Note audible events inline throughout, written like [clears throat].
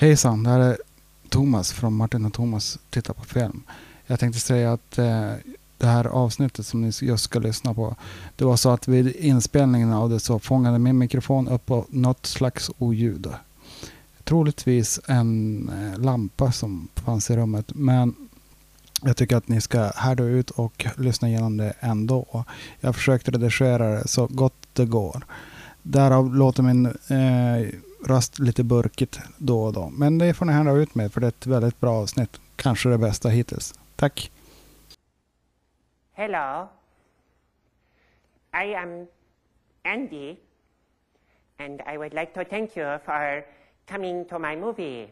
Hejsan, det här är Thomas från Martin och Thomas tittar på film. Jag tänkte säga att eh, det här avsnittet som ni just ska lyssna på, det var så att vid inspelningen av det så fångade min mikrofon upp på något slags oljud. Troligtvis en eh, lampa som fanns i rummet, men jag tycker att ni ska härda ut och lyssna igenom det ändå. Jag försökte redigera det så gott det går. Därav låter min eh, Rast, lite burkigt då och då. Men det får ni hända ut med för det är ett väldigt bra avsnitt. Kanske det bästa hittills. Tack! Hello. I am Andy, and I would like to thank you for coming to my movie.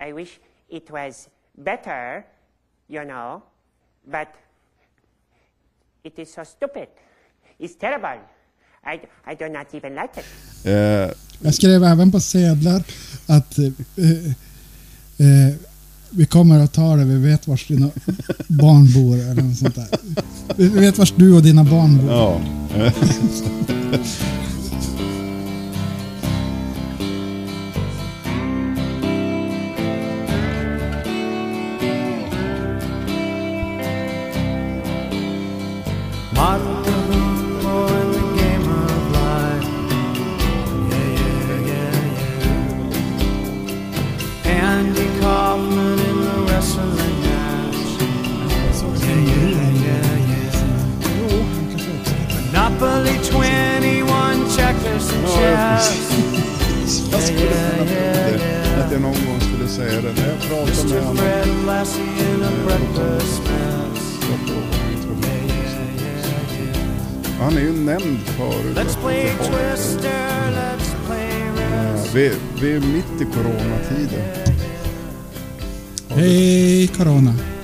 I wish it was better, you know, but it is so stupid. It's terrible. I, I do not even like it. Eh, Jag skrev även på sedlar att eh, eh, vi kommer att ta det, vi vet vars dina barn bor eller något sånt där. Vi vet vars du och dina barn bor. ja. [laughs]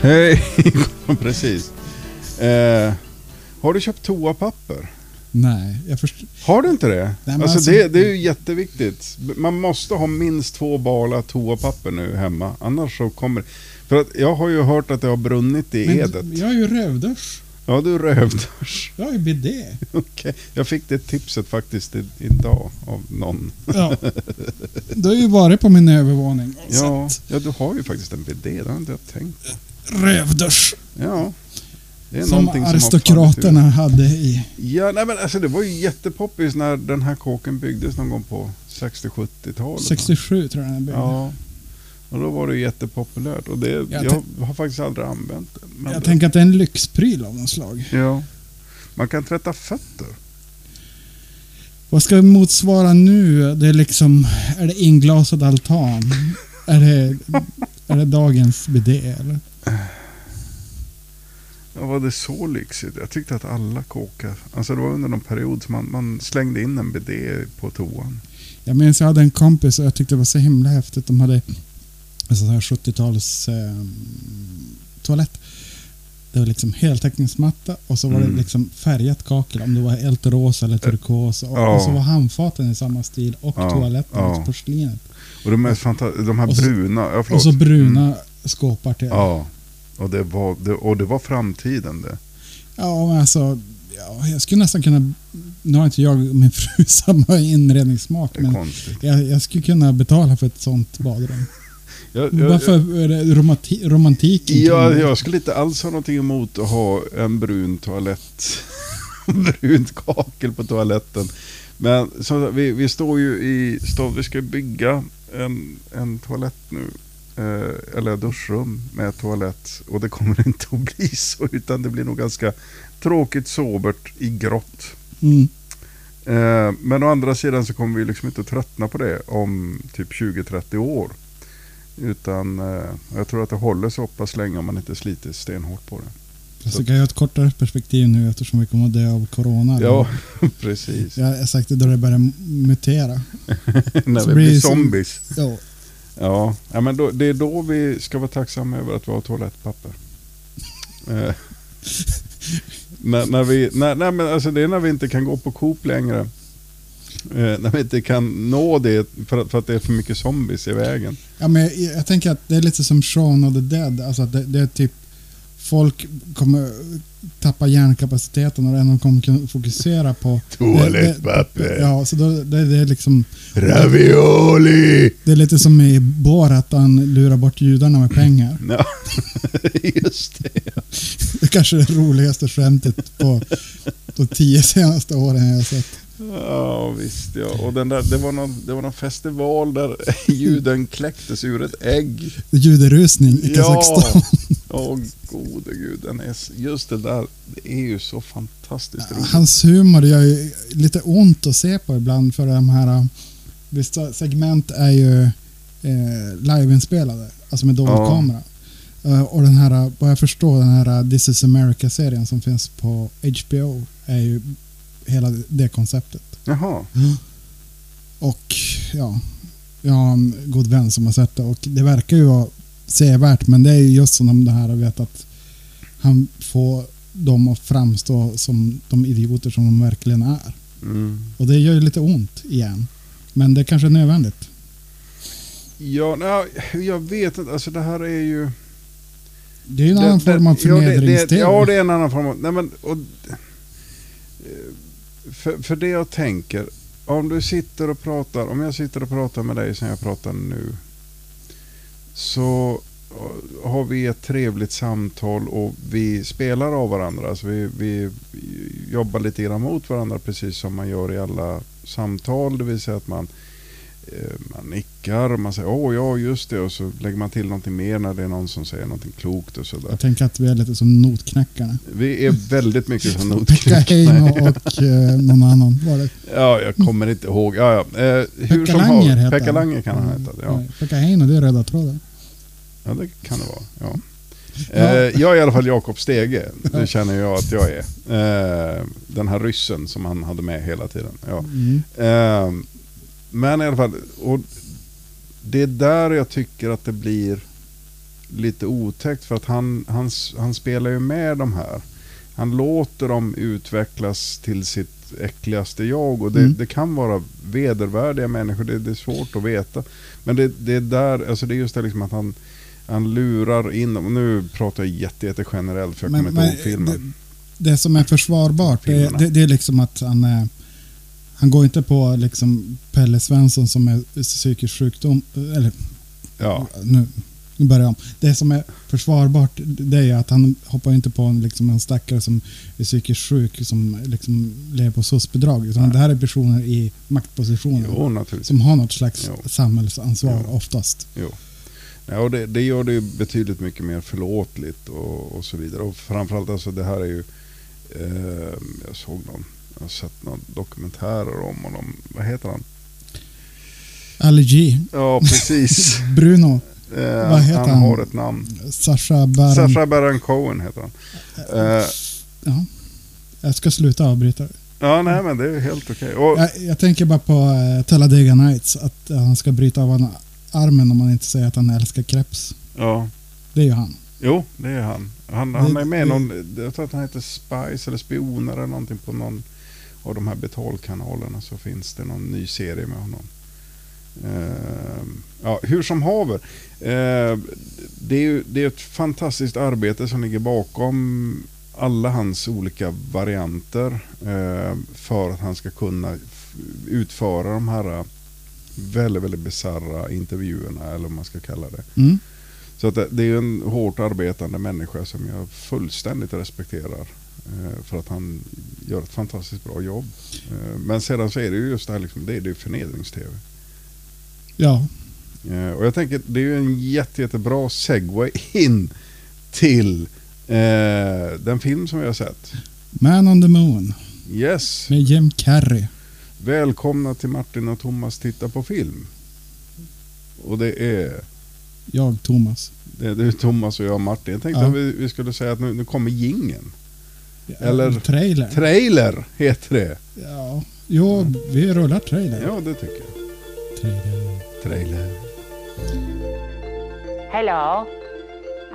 Hej! [laughs] Precis. Eh, har du köpt toapapper? Nej, jag förstår. Har du inte det? men alltså, alltså- det, det är ju jätteviktigt. Man måste ha minst två balar toapapper nu hemma. Annars så kommer För att jag har ju hört att det har brunnit i Edet. Men jag har ju rövdusch. Ja, du rövdusch. [laughs] Jag ju bidé. Okej. Jag fick det tipset faktiskt idag av någon. Ja. [laughs] Du har ju varit på min övervåning Ja, sett ja, du har ju faktiskt en bidé. Det har inte jag tänkt på. Rövdusch. Ja. Det är Som aristokraterna hade i... Ja, nej men alltså det var ju jättepoppis när den här kåken byggdes någon gång på 60-70-talet. 67 tror jag den är byggd. Ja. Och då var det jättepopulärt. Och det, jag, Jag har faktiskt aldrig använt det. Jag det, tänker att det är en lyxpryl av något slag. Ja. Man kan tvätta fötter. Vad ska vi motsvara nu? Det är liksom... Är det inglasad altan? är, det, [laughs] är det dagens eller? Ja, var det så lyxigt? Jag tyckte att alla kåkar... Alltså det var under någon period som man, man slängde in en bidé på toan. Jag minns jag hade en kompis och jag tyckte det var så himla häftigt. De hade en sån här 70-tals eh, toalett. Det var liksom heltäckningsmatta och så var Mm. det liksom färgat kakel om det var helt rosa eller turkos. Och, Ja. och så var handfaten i samma stil och Ja, toaletten, och porslinet. Och de, mest fanta- de här Och så- bruna... Ja, Och förlåt. så bruna Mm. skåpar till. Ja. Och det, var, det, och det var framtiden det. Ja, men alltså... Ja, jag skulle nästan kunna... Nu har inte jag och min fru [laughs] samma inredningssmak, är men jag, jag skulle kunna betala för ett sånt badrum. [laughs] Jag, jag, Varför är det romanti romantiken? Ja, jag skulle inte alls ha någonting emot att ha en brun toalett. [laughs] Brunt kakel på toaletten. Men så, vi, vi står ju i stad, vi ska bygga en, en toalett nu. Eh, eller duschrum med toalett. Och det kommer [laughs] inte att bli så, utan det blir nog ganska tråkigt sobert i grått. Mm. Eh, men å andra sidan så kommer vi liksom inte att tröttna på det om typ 20-30 år. Utan eh, jag tror att det håller så pass länge om man inte sliter stenhårt på det. Vi kan ju ha ett kortare perspektiv nu eftersom vi kommer att dö av corona. Ja, [laughs] precis. Jag har sagt det då det börjar mutera. [laughs] När vi blir zombies. Ja. Ja, ja men då, det är då vi ska vara tacksamma över att vi har toalettpapper. [laughs] Eh, när, när vi, när, nej, men alltså det är när vi inte kan gå på Coop längre. Eh, när vi inte kan nå det för att, för att det är för mycket zombies i vägen. Ja, men jag, jag tänker att det är lite som Shaun of the Dead. Alltså det, det är typ folk kommer tappa hjärnkapaciteten och det enda de kommer kunna fokusera på... Toalettpapper. Ja, så då, det, det är liksom... Ravioli! Det är lite som i Borat, att han lurar bort judarna med pengar. Ja, [laughs] just det. Det är kanske det roligaste skämtet på de tio senaste åren jag har sett. Ja, visst ja. Och den där, det, var någon, det var någon festival där [laughs] juden kläcktes ur ett ägg. Juderusning i Kazakstan. Åh gode gud, den är, s- just det där, det är ju så fantastiskt roligt. Hans humor gör ju lite ont att se på ibland för de här... Vissa segment är ju eh, liveinspelade, alltså med dold Ja. kamera. Eh, och den här, vad jag förstår, den här This is America-serien som finns på HBO är ju hela det konceptet. Jaha, Och ja, jag har en god vän som har sett det och det verkar ju vara sevärt men det är ju just som det här veta att han får dem att framstå som de idioter som de verkligen är. mm. Och det gör ju lite ont igen. Men det kanske är nödvändigt. Ja, nej, jag vet inte, alltså det här är ju... Det är ju en annan Det- form av det- ja, Ja, det är en annan form av... Nej, men, och, för, för det jag tänker, om du sitter och pratar, om jag sitter och pratar med dig som jag pratar nu, så eh, har vi ett trevligt samtal och vi spelar av varandra. Alltså vi, vi jobbar lite grann mot varandra precis som man gör i alla samtal. Det vill säga att man, eh, man nickar och man säger åh ja just det och så lägger man till någonting mer när det är någon som säger någonting klokt och sådär. Jag tänker att vi är lite som notknäckarna. Vi är väldigt mycket som Pekka notknäckare. Heino och eh, någon annan var det. Ja, jag kommer inte ihåg. Ja, ja. Eh, hur Pekka som Langer har, heter Pekka. Langer kan han heta. Ja. Pekka Heino, det är röda tråden. Ja, det kan det vara. Ja. Eh, jag är i alla fall Jakob Stege. Det känner jag att jag är. Eh, den här ryssen som han hade med hela tiden. Ja. Mm. Eh, men i alla fall, och det är där jag tycker att det blir lite otäckt för att han, han, han spelar ju med de här. Han låter dem utvecklas till sitt äckligaste jag och det, Mm. det kan vara vedervärdiga människor, det, det är svårt att veta. Men det, det är där, alltså det är just det liksom att han, han lurar in dem. Och nu pratar jag jätte, jätte generellt för jag kommer inte ihåg filmen. Det, det som är försvarbart, det, det, det är liksom att han är, han går inte på liksom Pelle Svensson som är psykisk sjukdom, eller Ja, nu, nu börjar jag om. Det som är försvarbart det är att han hoppar inte på en, liksom en stackare som är psykiskt sjuk som liksom lever på SOS-bidrag. Utan Nej. det här är personer i maktpositioner jo som har något slags Jo. samhällsansvar Jo. oftast. Jo. Ja, och det, det gör det ju betydligt mycket mer förlåtligt och, och så vidare. Och framförallt alltså det här är ju... Eh, jag såg någon, jag har sett någon dokumentärer om honom. Vad heter han? Allergi. Ja, precis. [laughs] Bruno. Eh, Vad heter han, han? har ett namn. Sasha Baron. Sacha Baron Cohen heter han. Eh, Ja. Jag ska sluta avbryta. ja, nej men det är helt okej. Och, Jag, jag tänker bara på uh, Talladega Nights. Att eh, han ska bryta av honom armen om man inte säger att han älskar kreps. ja, Det är ju han. jo, det är han. Han, han Det- är med i någon, jag tror att han heter Spice eller Spioner eller någonting på någon av de här betalkanalerna så finns det någon ny serie med honom. Eh, ja, hur som haver. Eh, det är ju det är ett fantastiskt arbete som ligger bakom alla hans olika varianter eh, för att han ska kunna utföra de här väldigt, väldigt bisarra intervjuerna eller vad man ska kalla det. Mm. Så att det, är en hårt arbetande människa som jag fullständigt respekterar. Eh, för att han gör ett fantastiskt bra jobb. Eh, men sedan så är det ju just det här, liksom, det är ju förnedrings-tv. Ja. Eh, och jag tänker det är ju en jätte, jättebra segway [laughs] in till eh, den film som vi har sett. Man on the Moon. Yes, Med Jim Carrey. Välkomna till Martin och Thomas titta på film. Och det är, Jag, Thomas. det är du Thomas och jag Martin. Jag tänkte Ja. att vi, vi skulle säga att nu, nu kommer gingen. Eller- Trailer. Trailer heter det. ja. Jo, vi rullar trailer. Ja, det tycker jag. Trailer. Trailer. Hello,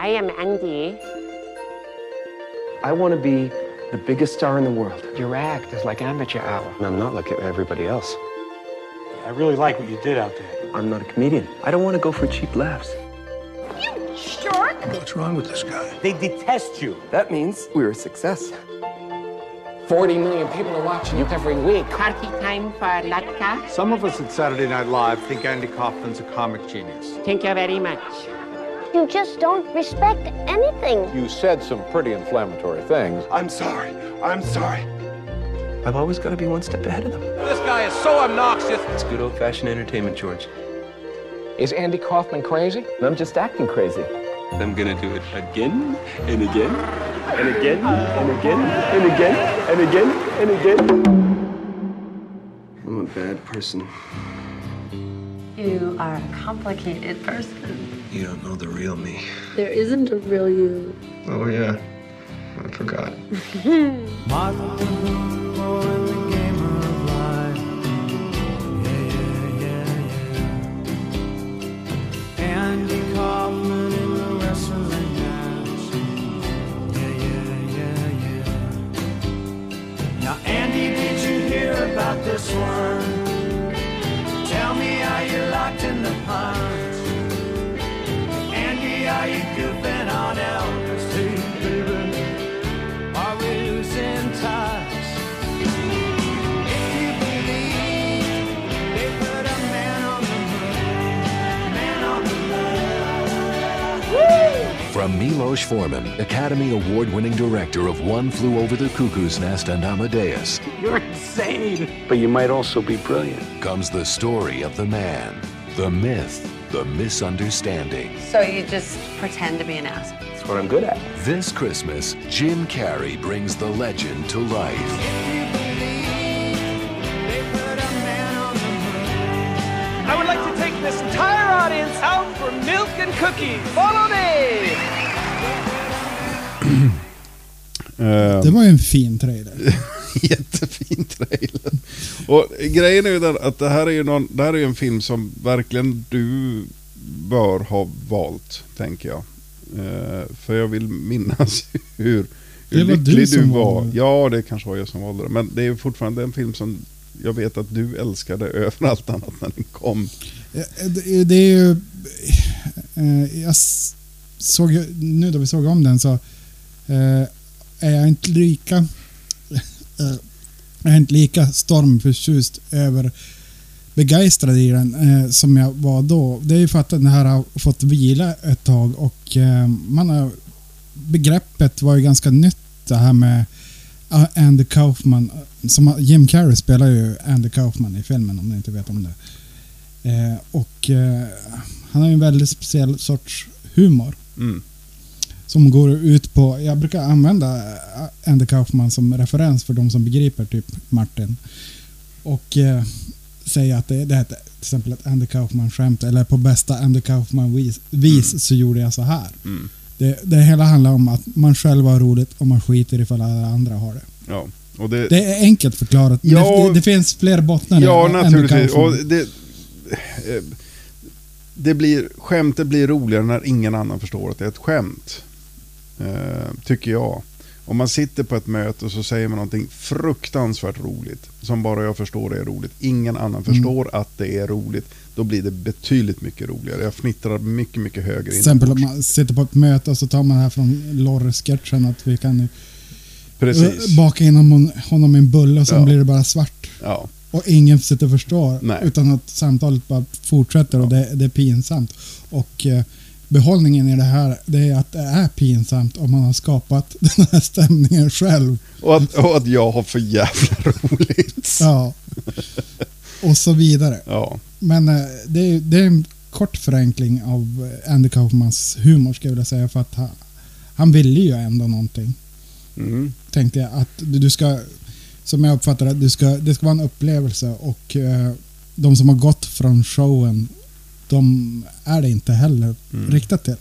I am Andy. I want to be the biggest star in the world. Your act is like amateur hour. And I'm not like everybody else. I really like what you did out there. I'm not a comedian. I don't want to go for cheap laughs. You shark? What's wrong with this guy? They detest you. That means we're a success. 40 million people are watching you every week. Party time for Latka. Some of us at Saturday Night Live think Andy Kaufman's a comic genius. Thank you very much. You just don't respect anything. You said some pretty inflammatory things. I'm sorry. I'm sorry. I've always got to be one step ahead of them. This guy is so obnoxious. It's good old fashioned entertainment, George. Is Andy Kaufman crazy? I'm just acting crazy. I'm gonna do it again and again and again and again and again and again and again. I'm a bad person. You are a complicated person. You don't know the real me. There isn't a real you. Oh, yeah. I forgot. [laughs] Martha Moore From Milos Forman, Academy Award winning director of One Flew Over the Cuckoo's Nest and Amadeus, You're insane. But you might also be brilliant. comes the story of the man, the myth, the misunderstanding. So you just pretend to be an asshole. That's what I'm good at. This Christmas, Jim Carrey brings the legend to life. For milk and cookies. Follow me! Eh, Det var ju en fin trailer. [laughs] Jättefin trailer. Och grejen är ju den att det här är ju någon, det här är ju en film som verkligen du bör ha valt, tänker jag. Eh, för jag vill minnas hur, hur var lycklig du, var. valde. Ja, det kanske var jag som valde det. Men det är ju fortfarande en film som jag vet att du älskade [laughs] över allt annat när den kom. Det det är ju... Eh, jag såg nu då vi såg om den så eh, är jag inte lika eh, Jag är inte lika stormförtjust över begeistrad i den eh, som jag var då. Det är ju för att den här har fått vila ett tag och eh, man har, begreppet var ju ganska nytt det här med Andy Kaufman. Som, Jim Carrey spelar ju Andy Kaufman i filmen om ni inte vet om det. Eh, och eh, han har ju en väldigt speciell sorts humor. Mm. Som går ut på, jag brukar använda eh, Andy Kaufman som referens för de som begriper typ Martin. Och eh, säga att det, det heter till exempel ett Andy Kaufman-skämt eller på bästa Andy Kaufman-vis vis så gjorde jag så här. Mm. Det, det hela handlar om att man själv har roligt och man skiter ifall alla andra har det. Ja, det, Det är enkelt förklarat. Ja. det, det, finns fler bottnar Ja, naturligtvis. Och det, eh, det blir, skämtet blir roligare när ingen annan förstår att det är ett skämt. Eh, tycker jag. Om man sitter på ett möte och så säger man någonting fruktansvärt roligt. Som bara jag förstår är roligt. Ingen annan Mm. förstår att det är roligt. Då blir det betydligt mycket roligare. Jag fnittrar mycket, mycket högre. Till exempel om man sitter på ett möte och så tar man det här från Lorre-sketchen att vi kan Precis. eh, baka in honom, i en bulle och sen Ja. blir det bara svart. Ja. Och ingen sitter och förstår. Nej. Utan att samtalet bara fortsätter och det, det är pinsamt. Och eh, behållningen i det här det är att det är pinsamt om man har skapat [laughs] den här stämningen själv. Och, att, och att jag har för jävla roligt. Ja. Och så vidare. Ja. Men eh, det, är, det är en kort förenkling av Andy Kaufmans humor ska jag vilja säga. För att han, han ville ju ändå någonting. Mm. Tänkte jag att du, ska, som jag uppfattar det, du ska, det ska vara en upplevelse. Och eh, de som har gått från showen, de är det inte heller Mm. riktat till.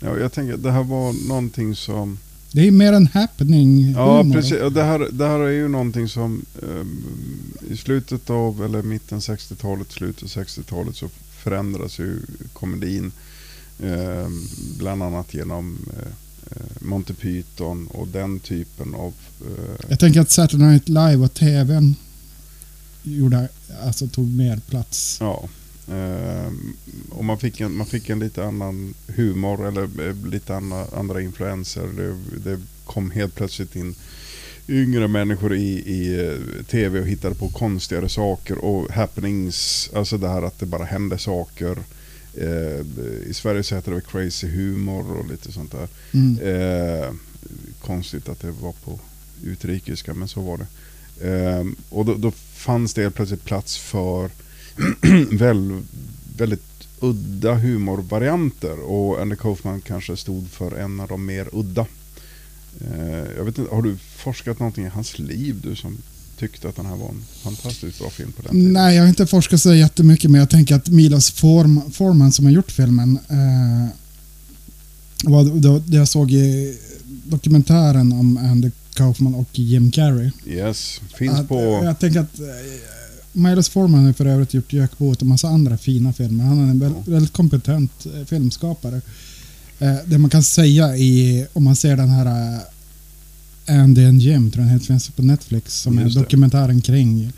Ja, jag tänker att det här var någonting som... Det är mer en happening Ja, humor. precis. Det här, det här är ju någonting som ehm, i slutet av, eller mitten 60-talet, slutet 60-talet så förändras ju komedin. ehm, bland annat genom eh, eh, Monty Python och den typen av... eh, Jag tänker att Saturday Night Live och TVn gjorde, alltså tog mer plats. ja. Eh, och man fick, en, man fick en lite annan humor eller eh, lite andra, andra influenser. Det, det kom helt plötsligt in yngre människor i, i eh, tv och hittade på konstigare saker och happenings, alltså det här att det bara hände saker. Eh, I Sverige så heter det crazy humor och lite sånt där. Mm. Eh, konstigt att det var på utrikiska, men så var det. Eh, och då, då fanns det plötsligt plats för [clears throat] väl, väldigt udda humorvarianter och Andy Kaufman kanske stod för en av de mer udda. Eh, jag vet inte, har du forskat någonting i hans liv du som tyckte att den här var en fantastiskt bra film på den tiden? Nej, jag har inte forskat så jättemycket men jag tänker att Milos Form, Forman som har gjort filmen eh, var då, det jag såg i dokumentären om Andy Kaufman och Jim Carrey. Yes, finns Att, på... Jag tänker att eh, Milos Forman har för övrigt gjort Jökboet och massa andra fina filmer. Han är en väl, väldigt kompetent eh, filmskapare. Eh, det man kan säga i, om man ser den här Andy and Jim, tror jag den heter, finns på Netflix, som är Just det. dokumentären kring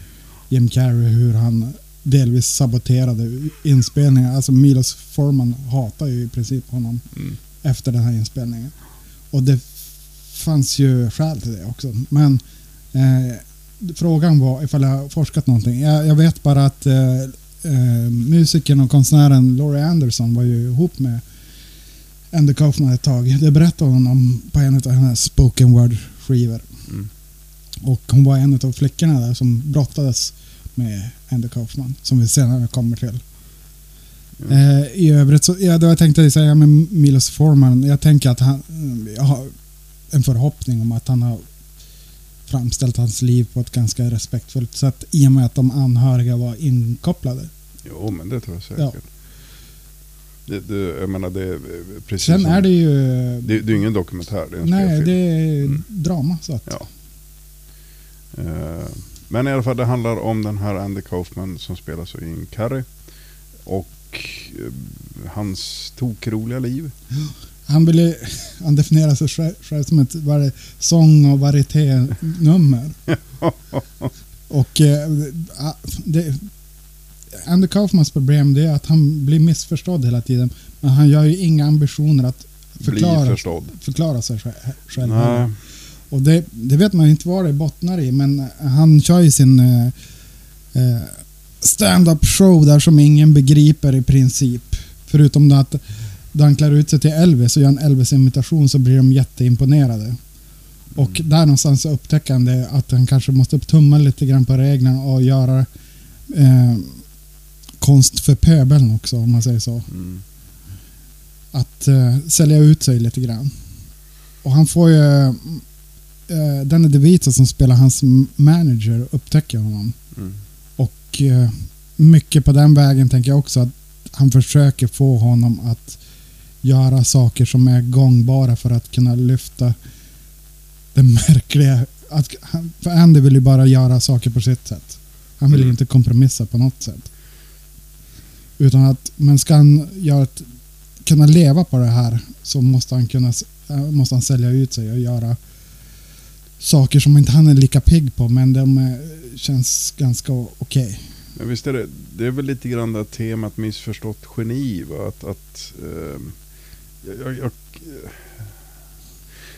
Jim Carrey, hur han delvis saboterade inspelningen. Alltså Milos Forman hatar ju i princip honom Mm. efter den här inspelningen. Och det fanns ju skäl till det också. Men eh, frågan var ifall jag har forskat någonting. Jag, jag vet bara att eh, eh, musikern och konstnären Laurie Anderson var ju ihop med Andy Kaufman ett tag. Det berättade hon om på en av hennes spoken word skivor. Mm. Och hon var en av flickorna där som brottades med Andy Kaufman, som vi senare kommer till. Eh, I övrigt så, ja, jag tänkte säga med Milos Forman, jag tänker att han, jag har en förhoppning om att han har framställt hans liv på ett ganska respektfullt sätt i och med att de anhöriga var inkopplade. Jo, men det tror jag Ja. Det, det, jag menar, det är precis Sen som, är det ju... Det, det är ingen dokumentär, det är en nej, spelfilm. det är drama. Så att, Ja. Eh, Men i alla fall, det handlar om den här Andy Kaufman som spelas av Jim Carrey. Och eh, hans tokroliga liv. Han, ville, han [laughs] definierar sig själv, själv som ett var, sång och varieté-nummer. [laughs] och eh, det, Andy Kaufmans problem det är att han blir missförstådd hela tiden. Men han gör ju inga ambitioner att förklara, förklara sig sj- själv. Nej. Och det, det vet man inte vad det bottnar i, men han kör ju sin eh, eh, stand-up show där som ingen begriper i princip. Förutom då att då han klär ut sig till Elvis och gör en Elvis-imitation så blir de jätteimponerade. Och där någonstans upptäcker han det att han kanske måste tumma lite grann på reglerna och göra eh, konst för pöbeln också om man säger så. Mm. Att eh, sälja ut sig lite grann. Och han får ju eh, Danny DeVito som spelar hans manager upptäcker honom. Mm. Och eh, mycket på den vägen tänker jag också att han försöker få honom att göra saker som är gångbara för att kunna lyfta det [laughs] märkliga. Att, för Andy vill ju bara göra saker på sitt sätt. Han vill Mm. inte kompromissa på något sätt. Utan att, men ska han göra ett, kunna leva på det här så måste han kunna eh, måste han sälja ut sig och göra saker som inte han är lika pigg på men de känns ganska okej. okej. Men visst är det, det är väl lite grann det här temat missförstått geni. Va? Att, att, eh, jag, jag, jag,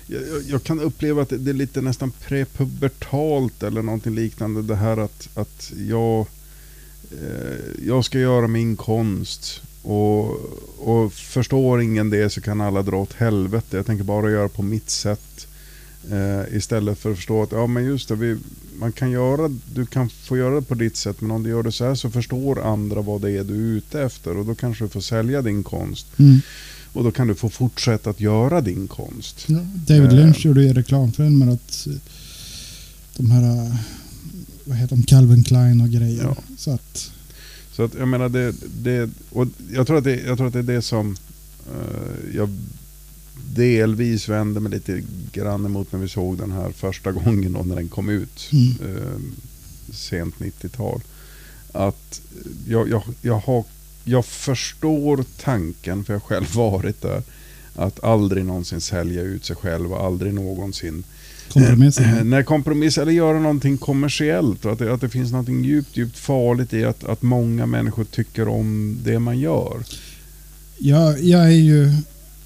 jag, jag- kan uppleva att det, det är lite nästan prepubertalt eller någonting liknande. Det här att, att jag, jag ska göra min konst. Och, och förstår ingen det så kan alla dra åt helvete. Jag tänker bara göra på mitt sätt. Eh, istället för att förstå att ja, men just det, vi, man kan göra, du kan få göra det på ditt sätt men om du gör det så här så förstår andra vad det är du är ute efter och då kanske du får sälja din konst. Mm. Och då kan du få fortsätta att göra din konst. Ja, David Eh, Lynch gjorde ju reklamfilmer åt eh, de här, eh, vad heter de, Calvin Klein och grejer. Ja. Så att, Så att jag menar det, det och jag tror att det, jag tror att det är det som eh, jag delvis vände mig lite grann emot när vi såg den här första [laughs] gången då, när den kom ut. Mm. eh, sent 90-tal. Att jag, jag, jag, har, jag förstår tanken, för jag har själv [laughs] varit där. Att aldrig någonsin sälja ut sig själv och aldrig någonsin Kompromisser. när kompromiss eller göra någonting kommersiellt och att det, att det finns någonting djupt, djupt farligt i att, att många människor tycker om det man gör. Jag, jag är ju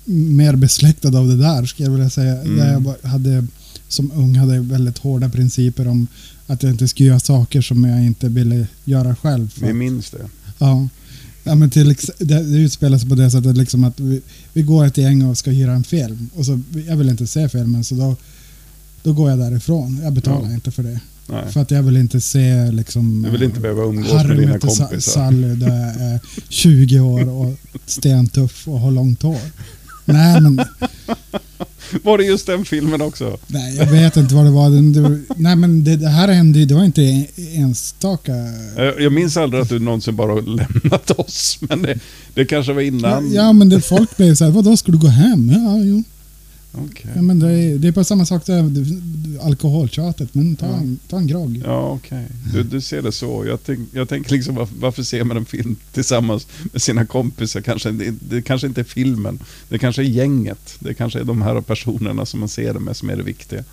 mer besläktad av det där, skulle jag vilja säga. Mm. Där jag hade, som ung hade jag väldigt hårda principer om att jag inte skulle göra saker som jag inte ville göra själv. Vi minns det. Ja. Ja, men till, det, det utspelar sig på det sättet liksom att vi, vi går ett gäng och ska hyra en film. Och så, jag vill inte se filmen så då, då går jag därifrån. Jag betalar Ja. inte för det. Nej. För att jag vill inte se liksom... Du vill inte behöva umgås Harry med dina kompisar. Sally där jag är [laughs] 20 år och stentuff och har långt hår. Nej men, Var det just den filmen också? nej, jag vet inte vad det var. Nej men det, det här hände ju, det var inte en- enstaka. Jag minns aldrig att du någonsin bara lämnat oss, men det, det kanske var innan. ja men det, folk blev såhär, vadå ska du gå hem? Ja, jo. Okej. Ja, men det, är, det är på samma sak där, alkoholtjatet. Men ta, Ja. en, ta en grogg. Ja, okej. Du, du ser det så. Jag, tänk, jag tänker liksom, varför, varför ser man en film tillsammans med sina kompisar? Kanske, det, det kanske inte är filmen. Det kanske är gänget. Det kanske är de här personerna som man ser det med som är det viktiga.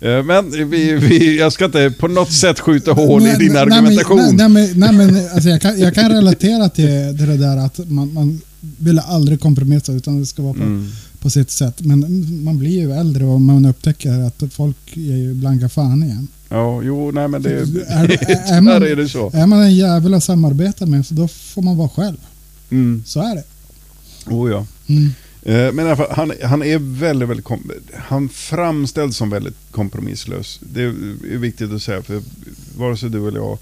Eh, Men vi, vi, jag ska inte på något sätt skjuta hål i din nej, argumentation. Men, nej, nej, nej, men alltså jag, kan, jag kan relatera till, till det där att man, man vill aldrig kompromissa utan det ska vara på, Mm. På sitt sätt. Men man blir ju äldre och man upptäcker att folk är ju blanka fan igen. Ja, jo, nej men det... Är, är, [laughs] Där man, är det så. är man en jävel att samarbeta med så då får man vara själv. Mm. Så är det. Oh, ja. Mm. Eh, Men i alla fall, han, han är väldigt, väldigt kom, han framställs som väldigt kompromisslös. Det är viktigt att säga, för vare sig du eller jag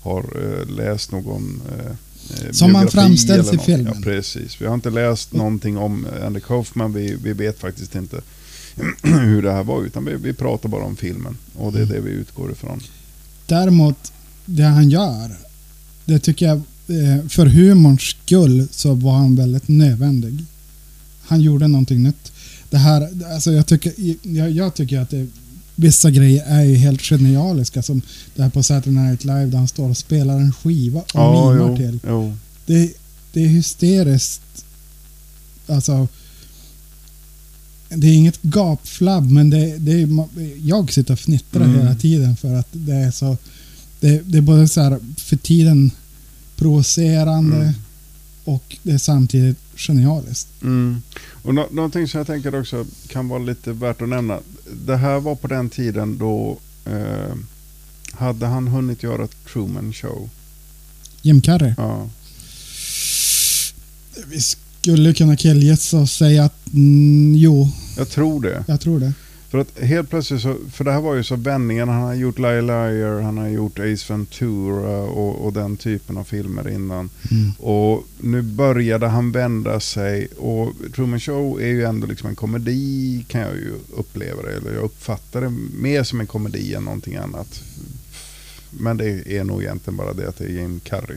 har eh, läst någon eh, eh, Som han framställs i filmen. Ja, precis. Vi har inte läst någonting om Andy Kaufman, vi, vi vet faktiskt inte [clears throat] hur det här var, utan vi, vi pratar bara om filmen. Och det är det vi utgår ifrån. Däremot, det han gör, det tycker jag, eh, för humorns skull så var han väldigt nödvändig. Han gjorde någonting nytt. Det här, alltså jag tycker, jag, jag tycker att det, vissa grejer är ju helt genialiska. Som det här på Saturday Night Live där han står och spelar en skiva och Ja, mimar jo, till. jo. Det, det är hysteriskt. Alltså, det är inget gapflabb, men det, det är, jag sitter och fnittrar Mm. hela tiden för att det är så... Det, det är både så här för tiden provocerande Mm. och det är samtidigt genialiskt. Mm. Och nå- någonting som jag tänker också kan vara lite värt att nämna. Det här var på den tiden då eh, hade han hunnit göra Truman Show. Jim Carrey. Ja. Vi skulle kunna killgissa och säga att mm, jo, Jag tror det. jag tror det. För att helt plötsligt så, för det här var ju så vändningen, han har gjort Liar Liar, han har gjort Ace Ventura och, och den typen av filmer innan. Mm. Och nu började han vända sig och Truman Show är ju ändå liksom en komedi kan jag ju uppleva det, eller jag uppfattar det mer som en komedi än någonting annat. Men det är nog egentligen bara det att det är Jim Carrey.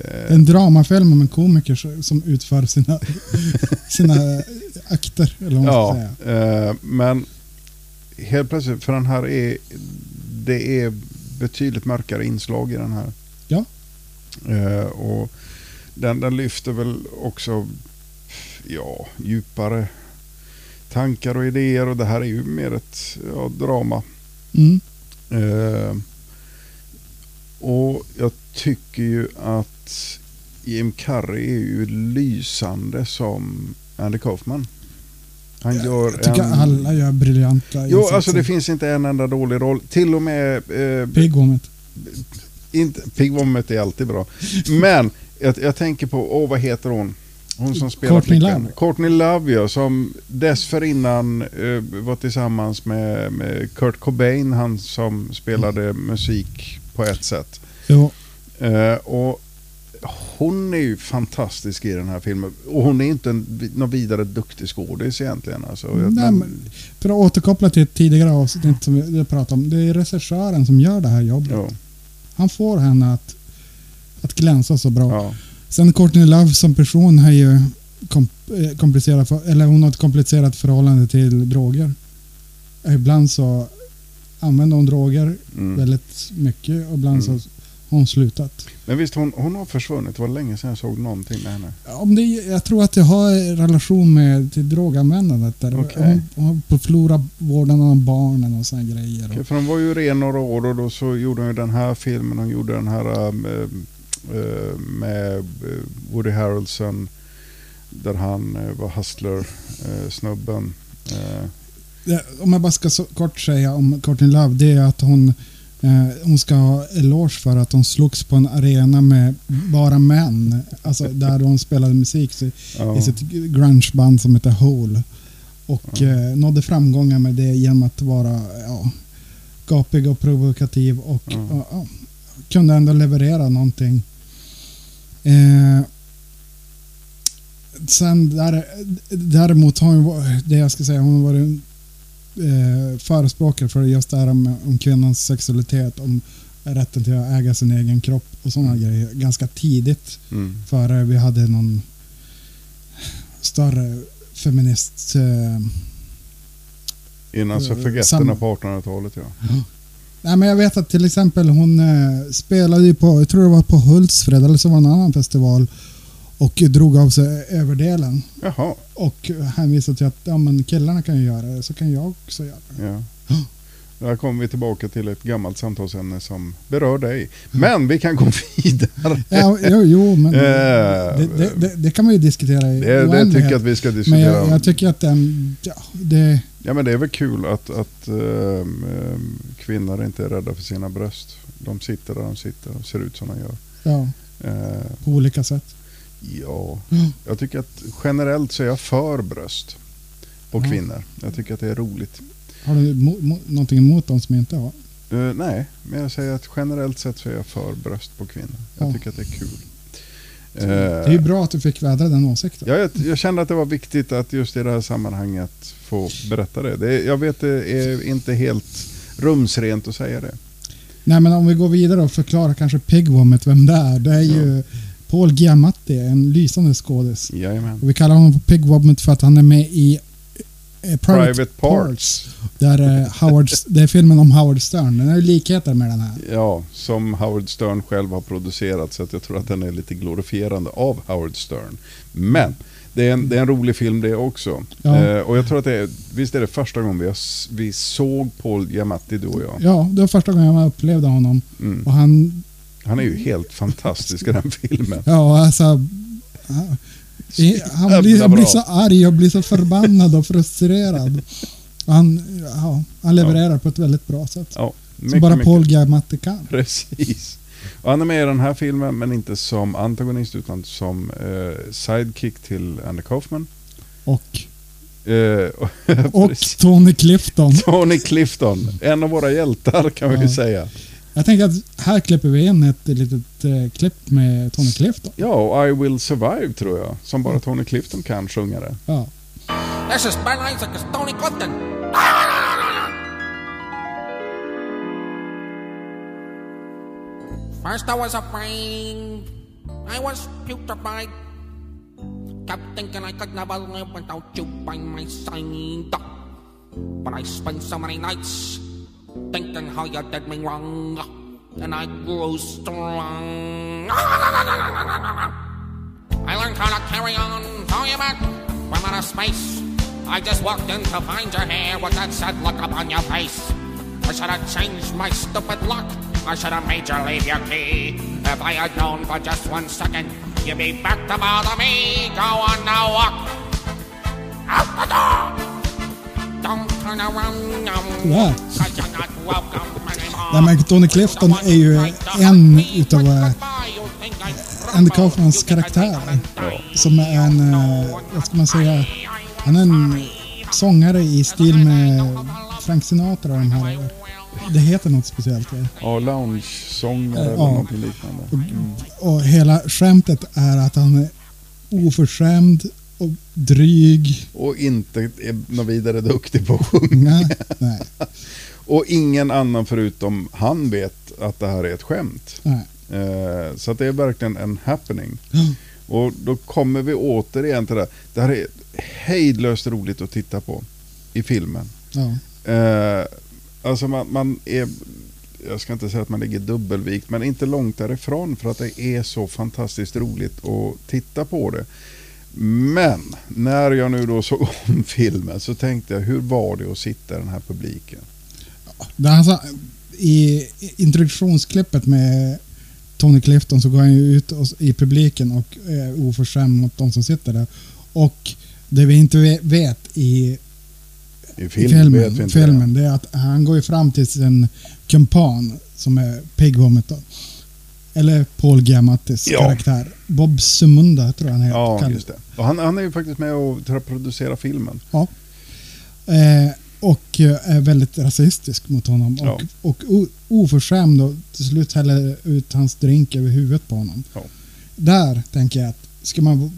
Eh, En dramafilm om en komiker som utför sina, [laughs] sina akter. Eller vad man Ja, säga. eh, men helt plötsligt, för den här är, det är betydligt mörkare inslag i den här. Ja. Eh, och den, den lyfter väl också, ja, djupare tankar och idéer och det här är ju mer ett ja, drama. Mm. Eh, och jag tycker ju att Jim Carrey är ju lysande som Andy Kaufman. Han gör Jag tycker en... alla gör briljanta Jo, insatser. alltså det finns inte en enda dålig roll. Till och med... Eh, inte, Pigwomet är alltid bra. Men jag, jag tänker på, åh vad heter hon? Hon som spelar Courtney flickan. Love. Courtney Love ja, som dessförinnan eh, var tillsammans med, med Kurt Cobain, han som spelade musik på ett sätt. Jo, Eh, och hon är ju fantastisk i den här filmen. Och hon är inte en, någon vidare duktig skådis egentligen. Alltså. Nej, Men- för att återkoppla till ett tidigare avsnitt som vi pratade om. Det är regissören som gör det här jobbet. ja, Han får henne att, att glänsa så bra. ja. Sen Courtney Love som person har ju kom, eh, komplicerat, eller hon har ett komplicerat förhållande till droger. Ibland så använder hon droger Mm. väldigt mycket och ibland Mm. så har hon slutat. Men visst, hon, hon har försvunnit. Det var länge sedan jag såg någonting med henne. Om det, jag tror att det har relation med till droganvändandet. Där. Okej. Hon, hon på förlora vården av barnen och sådana grejer. Okej, för hon var ju ren några år och då så gjorde hon ju den här filmen. Hon gjorde den här um, eh, med eh, Woody Harrelson. Där han var hustler-snubben. Om jag bara ska så kort säga om Courtney Love, det är att hon, hon ska ha eloge för att hon slogs på en arena med bara män. Alltså där hon spelade musik i, sitt grungeband som heter Hole. Och eh, nådde framgångar med det genom att vara ja, gapig och provokativ och ja, ja, kunde ändå leverera någonting. Eh, sen där, däremot har hon, det jag ska säga, hon har varit eh, förespråkare för just det här om, om kvinnans sexualitet, om rätten till att äga sin egen kropp och sådana grejer ganska tidigt. Mm. Före vi hade någon större feminist... Eh, Innan Eh, suffragetterna samma- på 1800-talet ja. Nej, men jag vet att till exempel hon eh, spelade ju på, jag tror det var på Hultsfred eller så var det en annan festival och drog av sig överdelen. Jaha. Och hänvisade till att ja, men killarna kan ju göra det, så kan jag också göra det. Ja. Där kommer vi tillbaka till ett gammalt samtalsämne som berör dig. Men vi kan gå [laughs] vidare. Ja, jo, jo men Eh, det, det, det, det kan man ju diskutera i Det, det tycker jag att vi ska Men diskutera. jag, jag tycker att den, ja, det, Ja men det är väl kul att, att ehm, kvinnor inte är rädda för sina bröst. De sitter där de sitter och ser ut som de gör. ja, Eh, på olika sätt. Ja, Mm. jag tycker att generellt så är jag för bröst på Ja. kvinnor. Jag tycker att det är roligt. Har du mo, mo, någonting emot de som inte har? Eh, nej, men jag säger att generellt sett så är jag för bröst på kvinnor. Jag Ja. tycker att det är kul. Det är ju bra att du fick vädra den åsikten. Ja, jag, jag kände att det var viktigt att just i det här sammanhanget få berätta det. det jag vet det är inte helt rumsrent att säga det. Nej, men om vi går vidare och förklarar kanske Pigwommet, vem det är. Det är ju Paul Giamatti, en lysande skådis. Jajamän. Och vi kallar honom för Pigwommet för att han är med i eh, Private, Private Parts. Där, eh, Howard, det är filmen om Howard Stern. Den har ju likheter med den här. Ja, som Howard Stern själv har producerat så att jag tror att den är lite glorifierande av Howard Stern. Men det är en, det är en rolig film det också. Ja. Eh, och jag tror att det är, visst är det första gången vi, har, vi såg Paul Giamatti du och jag. Ja, det var första gången jag upplevde honom. Mm. Och han, Han är ju helt fantastisk i den filmen. ja alltså... ja, Han blir, han blir så arg och blir så förbannad och frustrerad. Och han, ja, han levererar på ett väldigt bra sätt. Ja, Som mycket, bara mycket. Paul Giamatti kan. Precis. Och han är med i den här filmen men inte som antagonist utan som eh, sidekick till Andy Kaufman. Och, Eh, [laughs] och precis. Tony Clifton. Tony Clifton, en av våra hjältar kan vi Ja. ju säga. Jag tänker att här klipper vi in ett litet eh, klipp med Tony Clifton. Ja, och I Will Survive tror jag. Som bara Tony Clifton kan sjunga det. Ja. This is Ben Isaac as Tony Clifton. First I was afraid. I was putrefied. Kept thinking I could never live without you by my side. But I spent so many nights thinking how you did me wrong. And I grew strong. I learned how to carry on. Saw you from outer space. I just walked in to find your hair with that sad look upon your face. I should have changed my stupid luck. I should have made you leave your key. If I had known for just one second, you'd be back to bother me. Go on now, walk out the door. Anymore. Nej, men Tony Clifton är ju en utav eh, Andy Kaufmans karaktärer. Som är en, eh, vad ska man säga, han är en sångare i stil med Frank Sinatra och de här. Det heter något speciellt. ja. Ja, lounge-sångare eller Ja. någonting liknande. Mm. Och hela skämtet är att han är oförskämd och dryg. Och inte är något vidare duktig på att sjunga. Nej, nej, [laughs] Och ingen annan förutom han vet att det här är ett skämt. Eh, så det är verkligen en happening. Och då kommer vi återigen till det. Det här är hejdlöst roligt att titta på i filmen. Ja. Eh, alltså man, man är jag ska inte säga att man ligger dubbelvikt, men inte långt därifrån för att det är så fantastiskt roligt att titta på det. Men när jag nu då såg [laughs] om filmen så tänkte jag, hur var det att sitta i den här publiken? Sa, I introduktionsklippet med Tony Clifton så går han ju ut i publiken och är oförskämd mot de som sitter där. Och det vi inte ve- vet i, I film, filmen, vet filmen det är att han går ju fram till sin kumpan som är Pig Vomit. Eller Paul Giamattis Ja. karaktär. Bob Sumunda tror jag han heter. Ja, just det. Och han, han är ju faktiskt med och producerar filmen. Ja. Eh, och eh, är väldigt rasistisk mot honom. Ja. Och, och oförskämd och till slut häller ut hans drink över huvudet på honom. Ja. Där tänker jag att ska man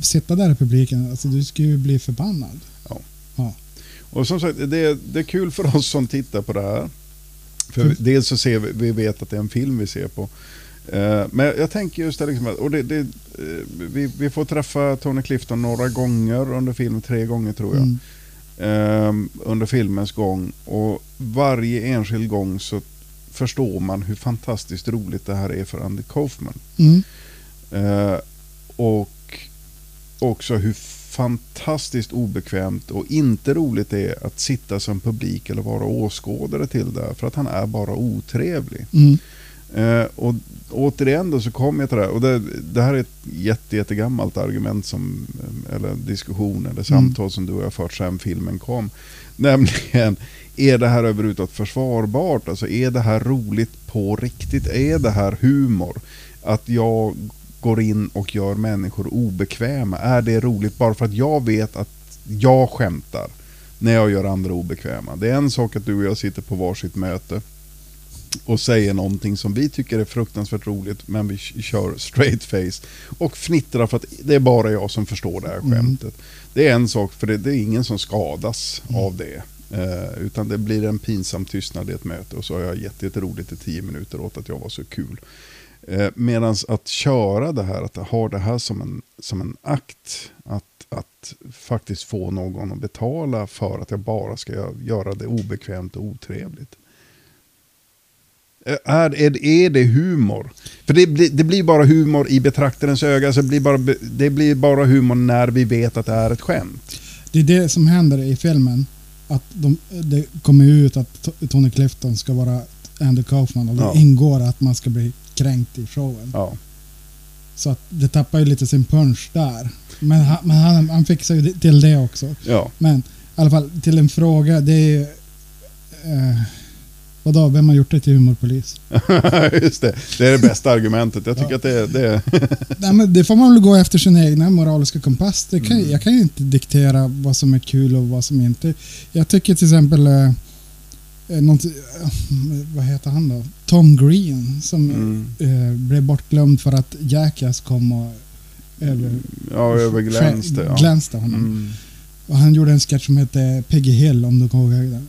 sitta där i publiken, alltså du skulle ju bli förbannad. Ja. Ja. Och som sagt, det är, det är kul för oss som tittar på det här. För Mm. dels så ser vi, vi vet att det är en film vi ser på. Eh, men jag tänker just det, liksom, och det, det, eh, vi, vi får träffa Tony Clifton några gånger under filmen, tre gånger tror jag. Mm. eh, under filmens gång. Och varje enskild gång så förstår man hur fantastiskt roligt det här är för Andy Kaufman. Mm. Eh, och också hur fantastiskt obekvämt och inte roligt det är att sitta som publik eller vara åskådare till det. För att han är bara otrevlig. Mm. Eh, och återigen då så kommer jag till det här. Och det, det här är ett jätte, jättegammalt argument som, eh, eller diskussion eller samtal som du och jag fört sedan filmen kom. Nämligen, är det här överhuvudtaget försvarbart? Alltså är det här roligt på riktigt? Är det här humor? Att jag går in och gör människor obekväma. Är det roligt bara för att jag vet att jag skämtar när jag gör andra obekväma? Det är en sak att du och jag sitter på varsitt möte och säger någonting som vi tycker är fruktansvärt roligt men vi kör straight face och fnittrar för att det är bara jag som förstår det här Mm. skämtet. Det är en sak för det, det är ingen som skadas av det. Eh, utan det blir en pinsam tystnad i ett möte och så har jag gett jätteroligt i tio minuter åt att jag var så kul. Eh, Medan att köra det här, att ha det här som en, som en akt, att, att faktiskt få någon att betala för att jag bara ska gö- göra det obekvämt och otrevligt. Är, är, är det humor? För det blir, det blir bara humor i betraktarens öga, alltså det, blir bara, det blir bara humor när vi vet att det är ett skämt. Det är det som händer i filmen. Att de, det kommer ut att Tony Clifton ska vara Andy Kaufman och det Ja. ingår att man ska bli kränkt i showen. Ja. Så att det tappar ju lite sin punch där. Men han, men han, han fixar ju till det också. Ja. Men i alla fall till en fråga. Det är ju... Eh, vadå, vem har gjort det till humorpolis? [laughs] Just det, det är det bästa argumentet. Jag tycker att det, är- det. [laughs] Nej, men det får man väl gå efter sin egna moraliska kompass. Det kan, Jag kan ju inte diktera vad som är kul och vad som inte. Jag tycker till exempel... Eh, eh, något, eh, vad heter han då? Tom Green som Mm. eh, blev bortglömd för att Jackass kom och över, Ja, överglänste. Ja. glänste honom. Mm. Och han gjorde en sketch som hette Peggy Hill om du kommer ihåg den.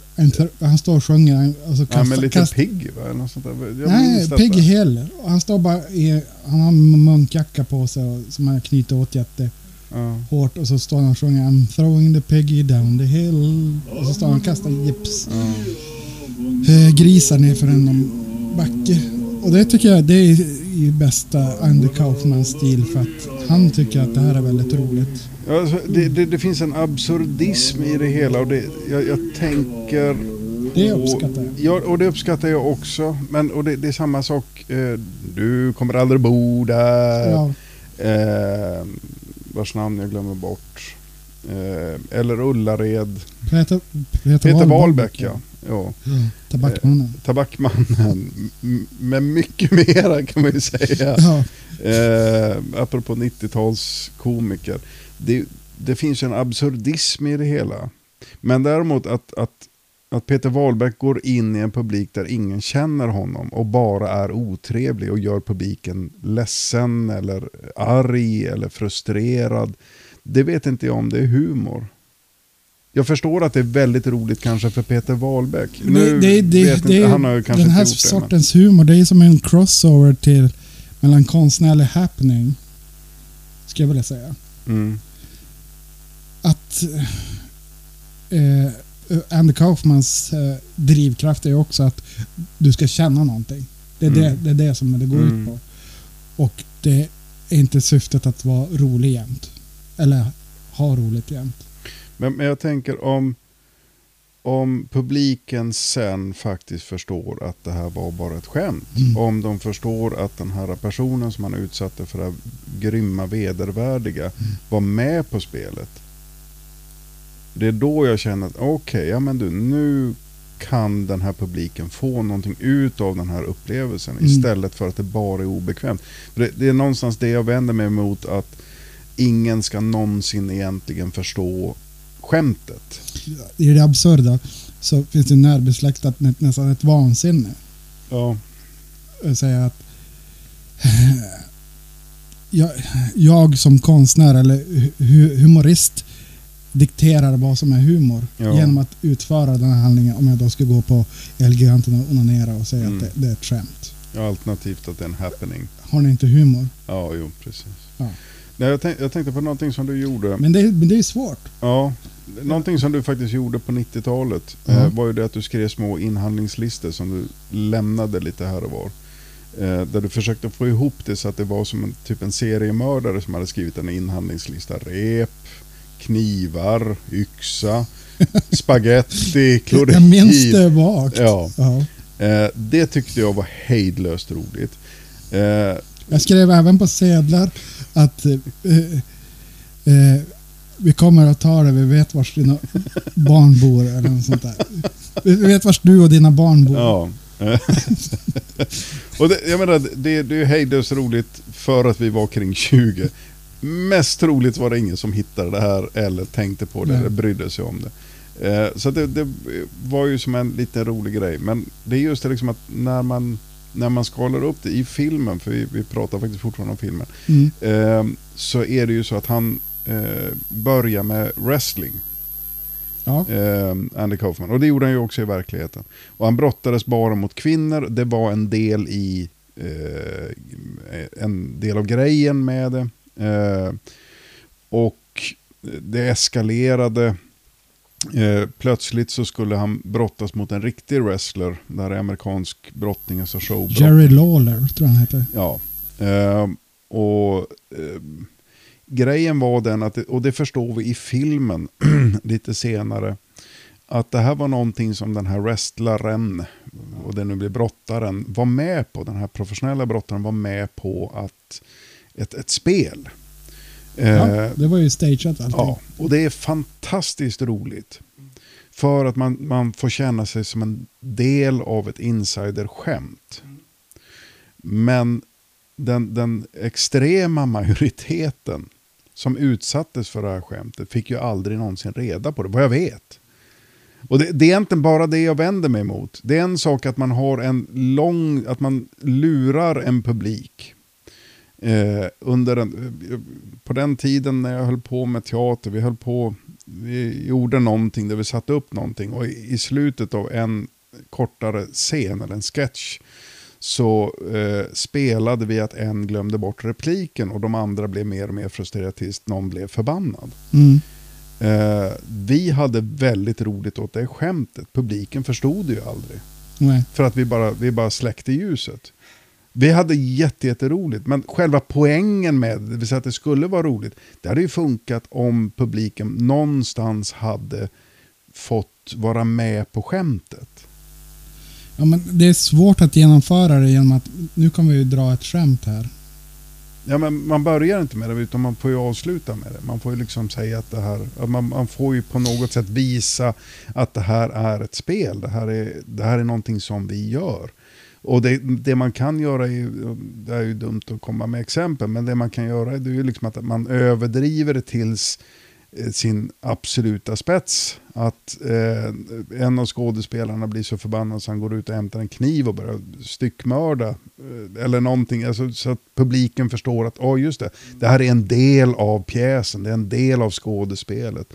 Han står och sjunger han- och så Ja, kastar, men lite kast- pigg va? Något sånt där. Jag Nej. Peggy Hill. Han står bara i, han har en munkjacka på sig och, som han knyter åt jätte Ja. hårt och så står han och sjunger I'm throwing the piggy down the hill. Och så står han och kastar gips. Eh, grisar ner för en backe. Och det tycker jag det är i bästa Andy Kaufman-stil för att han tycker att det här är väldigt roligt. Alltså, det, det, det finns en absurdism i det hela och det, jag, jag tänker... Det uppskattar jag. Ja, och det uppskattar jag också. Men och det, det är samma sak. Eh, du kommer aldrig bo där. Ja. Eh, vars namn jag glömmer bort. Eh, eller Ullared. Peter, Peter, Peter Wahlbeck, ja. ja. Ja, Tabackmannen. Eh, tabackmannen. M- Men mycket [laughs] mera kan man ju säga. Ja. Eh, apropå 90-tals komiker. Det, det finns en absurdism i det hela. Men däremot att, att, att Peter Wahlbeck går in i en publik där ingen känner honom och bara är otrevlig och gör publiken ledsen eller arg eller frustrerad. Det vet inte jag om det är humor. Jag förstår att det är väldigt roligt kanske för Peter Wahlbeck. Nu det, det, vet inte, han har kanske den här inte gjort det. men- sortens humor, det är som en crossover till mellan konstnärlig happening. Ska jag vilja säga. Mm. Att eh, Andy Kaufmans eh, drivkraft är också att du ska känna någonting. Det är, Mm. det, det, är det som det går Mm. ut på. Och det är inte syftet att vara rolig jämt. Eller ha roligt jämt. Men, men jag tänker om, om publiken sen faktiskt förstår att det här var bara ett skämt. Mm. Om de förstår att den här personen som man utsatte för det här grymma vedervärdiga Mm. var med på spelet. Det är då jag känner att okej, ja men du, nu kan den här publiken få någonting ut av den här upplevelsen Mm. istället för att det bara är obekvämt. Det, det är någonstans det jag vänder mig emot att ingen ska någonsin egentligen förstå skämtet. I det absurda så finns det närbesläktat med nästan ett vansinne. Ja. säga att jag, jag som konstnär eller hu- humorist dikterar vad som är humor Ja. genom att utföra den här handlingen om jag då skulle gå på Elgiganten och onanera och säga Mm. att det, det är ett skämt. Ja, Alternativt att det är en happening. Har ni inte humor? Ja, jo, precis. Ja. Nej, jag, tänk, jag tänkte på någonting som du gjorde. Men det, men det är svårt. Ja, någonting som du faktiskt gjorde på 90-talet Ja. eh, var ju det att du skrev små inhandlingslistor som du lämnade lite här och var. Eh, där du försökte få ihop det så att det var som en, typ en seriemördare som hade skrivit en inhandlingslista. Rep, knivar, yxa, [laughs] spaghetti, klorin. Jag minns det vagt. Ja. Ja. Eh, det tyckte jag var hejdlöst roligt. Eh, Jag skrev även på sedlar att eh, eh, vi kommer att ta det, vi vet var dina barn bor eller något sånt där. Vi vet var du och dina barn bor. Ja. [laughs] och det, jag menar, det, det är ju hejdlöst roligt för att vi var kring 20. Mest troligt var det ingen som hittade det här eller tänkte på det Nej. eller brydde sig om det. Eh, så det, det var ju som en liten rolig grej. Men det är just det liksom att när man, när man skalar upp det i filmen, för vi, vi pratar faktiskt fortfarande om filmen, Mm. eh, så är det ju så att han eh, börjar med wrestling. Ja. Andy Kaufman. Och det gjorde han ju också i verkligheten. Och han brottades bara mot kvinnor. Det var en del i en del av grejen med det. Eh, och det eskalerade. Eh, plötsligt så skulle han brottas mot en riktig wrestler. Där är amerikansk brottning, alltså showbrottning. Jerry Lawler tror jag han heter. Ja. Eh, och grejen var den, att, det- och det förstår vi i filmen [clears throat] lite senare, att det här var någonting som den här wrestlaren, och det nu blir brottaren, var med på. Den här professionella brottaren var med på att ett, ett spel. Ja, Eh, det var ju stageat allting. Ja, och det är fantastiskt roligt. För att man, man får känna sig som en del av ett insiderskämt. Men den, den extrema majoriteten som utsattes för det här skämtet fick ju aldrig någonsin reda på det, vad jag vet. Och det, det är egentligen bara det jag vänder mig mot. Det är en sak att man har en lång, att man lurar en publik. Eh, under en, eh, på den tiden när jag höll på med teater, vi höll på, vi gjorde någonting där vi satte upp någonting och i, i slutet av en kortare scen eller en sketch så eh, spelade vi att en glömde bort repliken och de andra blev mer och mer frustrerade tills någon blev förbannad. Mm. Eh, vi hade väldigt roligt åt det skämtet. Publiken förstod det ju aldrig. Nej. För att vi bara, vi bara släckte ljuset. Vi hade jätte, jätteroligt, men själva poängen med det vill säga att det skulle vara roligt, det hade ju funkat om publiken någonstans hade fått vara med på skämtet. Ja, men det är svårt att genomföra det genom att nu kan vi ju dra ett skämt här. Ja, men man börjar inte med det, utan man får ju avsluta med det. Man får ju liksom säga att det här, att man, man får ju på något sätt visa att det här är ett spel. Det här är, det här är någonting som vi gör. Och det, det man kan göra, är, det är ju dumt att komma med exempel, men det man kan göra är ju liksom att man överdriver det tills eh, sin absoluta spets. Att eh, en av skådespelarna blir så förbannad så han går ut och hämtar en kniv och börjar styckmörda. Eh, eller någonting, alltså, så att publiken förstår att oh, just det, det här är en del av pjäsen, det är en del av skådespelet.